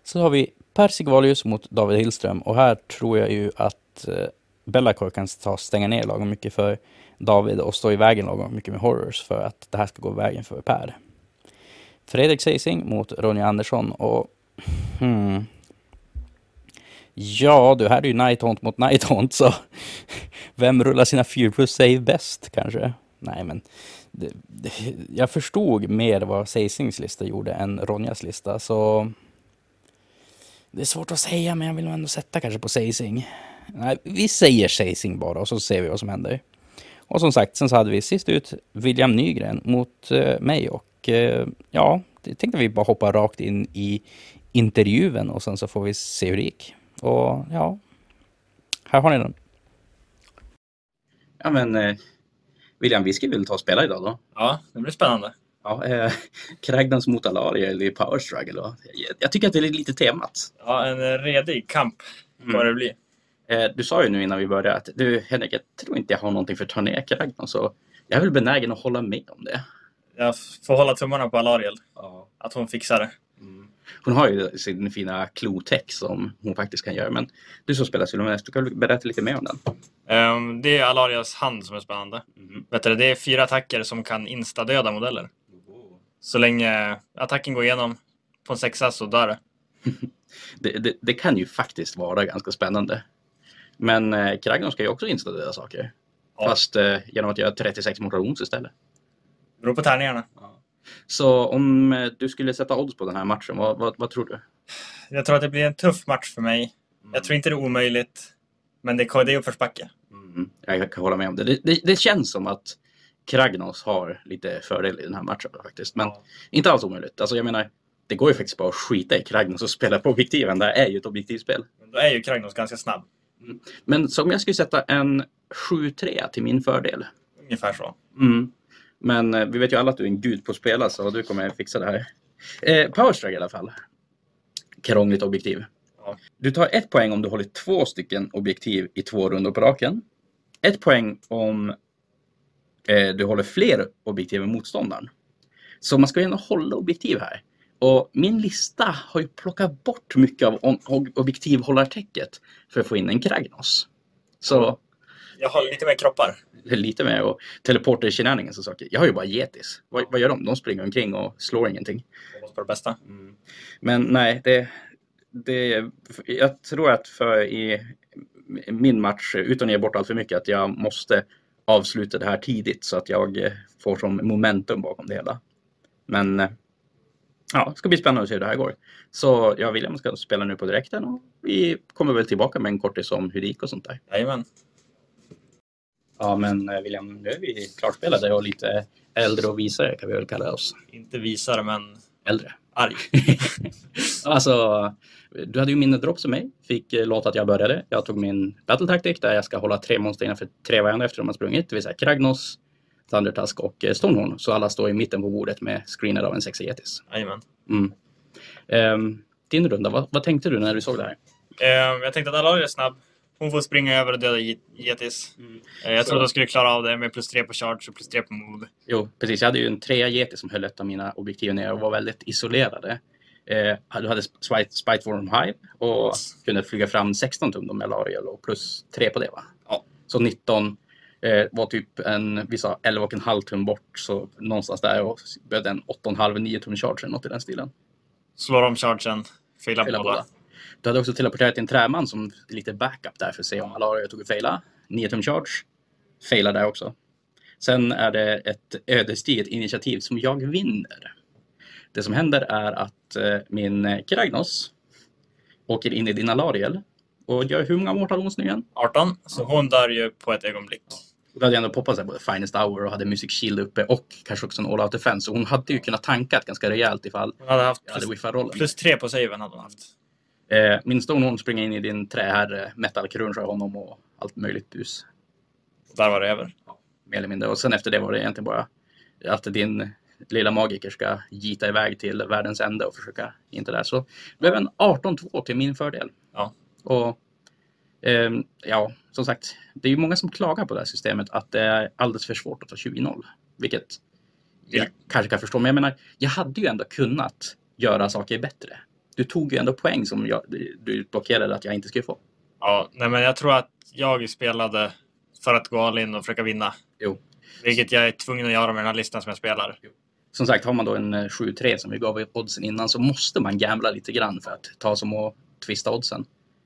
Så har vi Per Sigvalius mot David Hillström och här tror jag ju att eh, Bellacore kan ta, stänga ner lagom mycket för David och stå i vägen lagom mycket med Horrors för att det här ska gå vägen för Per. Fredrik Seising mot Ronja Andersson och hmm, Ja, du, här är ju Nighthaunt mot Nighthaunt, så vem rullar sina 4 plus save bäst kanske? Nej, men det, det, jag förstod mer vad Seisings lista gjorde än Ronjas lista, så det är svårt att säga, men jag vill nog ändå sätta kanske på Seising. Nej, vi säger Seising bara och så ser vi vad som händer. Och som sagt, sen så hade vi sist ut William Nygren mot eh, mig och eh, ja, det tänkte vi bara hoppa rakt in i intervjun och sen så får vi se hur det gick. Och ja, här har ni den. Ja men eh, William, vi ska väl ta och spela idag då? Ja, det blir spännande. Ja, eh, Kragnans mot Alaria i Power Struggle. Jag, jag tycker att det är lite temat. Ja, en redig kamp kommer mm. det bli. Eh, du sa ju nu innan vi började att du Henrik, jag tror inte jag har någonting för Kragnon så jag är väl benägen att hålla med om det. Jag får hålla tummarna på Alariel. Ja. Att hon fixar det. Mm. Hon har ju sin fina klotech som hon faktiskt kan göra. Men du som spelar Sylvanas, du kan berätta lite mer om den? Um, det är Alarias hand som är spännande. Mm. Vet du, det är fyra attacker som kan insta-döda modeller. Oh. Så länge attacken går igenom på en sexa så dör det. det, det. det, kan ju faktiskt vara ganska spännande. Men eh, Kragnon ska ju också installera saker. Ja. Fast eh, genom att göra 36 mutations istället. Beror på tärningarna. Ja. Så om eh, du skulle sätta odds på den här matchen, vad, vad, vad, tror du? Jag tror att det blir en tuff match för mig. Mm. Jag tror inte det är omöjligt. Men det, det är uppförsbacke. Mm. Jag kan hålla med om det. Det, det. det, känns som att Kragnos har lite fördel i den här matchen faktiskt. Men ja. inte alls omöjligt. Alltså jag menar, det går ju faktiskt bara att skita i Kragnos och spela på objektiven. Det här är ju ett objektivspel. Då är ju Kragnos ganska snabb. Men så om jag skulle sätta en 7-3 till min fördel. Ungefär så. Mm. Men eh, vi vet ju alla att du är en gud på att spela så du kommer fixa det här. Eh, Powerstrike i alla fall. Krångligt objektiv. Ja. Du tar ett poäng om du håller två stycken objektiv i två rundor på raken. Ett poäng om eh, du håller fler objektiv än motståndaren. Så man ska ju ändå hålla objektiv här. Och min lista har ju plockat bort mycket av objektivhållartäcket för att få in en Kragnos. Så... Jag har lite mer kroppar. Lite mer och teleporter shenanigans och saker. Jag har ju bara Getis. Vad, vad, gör de? De springer omkring och slår ingenting. På det bästa. Mm. Men nej, det, det... Jag tror att för i min match, utan att ge bort allt för mycket, att jag måste avsluta det här tidigt så att jag får som momentum bakom det hela. Men ja, det ska bli spännande att se hur det här går. Så jag och William ska spela nu på direkten och vi kommer väl tillbaka med en kortis om hur det gick och sånt där. Jajamän. Ja, men eh, William, nu är vi klarspelade och lite äldre och visare kan vi väl kalla oss. Inte visare, men äldre. Arg. alltså, du hade ju mindre dropp som mig. Fick eh, låta att jag började. Jag tog min battle tactic där jag ska hålla tre monster innanför tre varandra efter de har sprungit. Det vill säga Kragnos, Thundertusk och eh, Stonehorn. Så alla står i mitten på bordet med screener av en sexagetis. Jajamän. Mm. Um, din runda, vad, vad, tänkte du när du såg det här? Um, jag tänkte att alla är snabb. Hon får springa över och döda Getis. Mm. Uh, jag trodde hon skulle klara av det med plus tre på charge och plus tre på mod. Jo, precis. Jag hade ju en trea Getis som höll ett av mina objektiv ner och var väldigt isolerade. Eh, du hade Spite, Spiteform Hive och kunde flyga fram 16 tum med Lariel och plus 3 på det va? Ja. Så 19 eh, var typ en, vi sa 11,5 tum bort så någonstans där och behövde en 8,5-9 tum charge eller något i den stilen. Slår om chargen, failar båda. båda. Du hade också teleporterat en träman som lite backup där för att se om Alaria tog och faila. 9 tum charge, failar där också. Sen är det ett ödesdigert initiativ som jag vinner. Det som händer är att eh, min Kragnos åker in i din Alariel och gör hur många mortal wounds nu igen? 18, så hon dör ju på ett ögonblick. Då hade jag ändå poppat sig både Finest Hour och hade Music Shield uppe och kanske också en All Out Defense. Så hon hade ju kunnat tanka ganska rejält ifall hon hade haft plus, hade plus tre på saven hade hon haft. Eh, min Stonehorn springer in i din träherre, metal crunchar honom och allt möjligt bus. Där var det över? Ja, mer eller mindre. Och sen efter det var det egentligen bara att din lilla magiker ska gita iväg till världens ände och försöka inte där. Så det blev en 18-2 till min fördel. Ja. Och eh, ja, som sagt, det är ju många som klagar på det här systemet att det är alldeles för svårt att ta 20-0. Vilket jag kanske kan förstå. Men jag menar, jag hade ju ändå kunnat göra saker bättre. Du tog ju ändå poäng som jag, du blockerade att jag inte skulle få. Ja, nej men jag tror att jag spelade för att gå all in och försöka vinna. Jo. Vilket jag är tvungen att göra med den här listan som jag spelar. Jo som sagt, har man då en 7-3 eh, som vi gav oddsen innan så måste man gambla lite grann för att ta som att twista oddsen.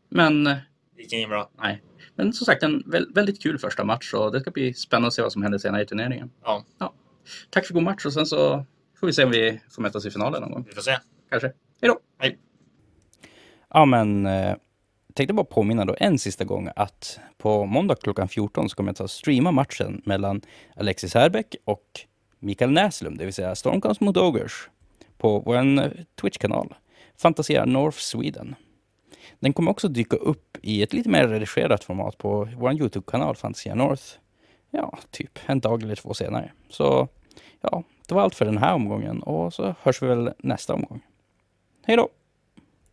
Men... Gick inget bra. Nej. Men som sagt, en väldigt kul första match och det ska bli spännande att se vad som händer senare i turneringen. Ja. ja. Tack för god match och sen så får vi se om vi får mötas i finalen någon gång. Vi får se. Kanske. Hej då! Hej! Ja, men eh, tänkte bara påminna då en sista gång att på måndag klockan 14 så kommer jag att streama matchen mellan Alexis Herbeck och Mikael Näslund, det vill säga Stormcast mot Ogers, på vår eh, Twitch-kanal, Fantasia North Sweden. Den kommer också dyka upp i ett lite mer redigerat format på vår Youtube-kanal Fantasia North. Ja, typ en dag eller två senare. Så ja, det var allt för den här omgången och så hörs vi väl nästa omgång. Hej då!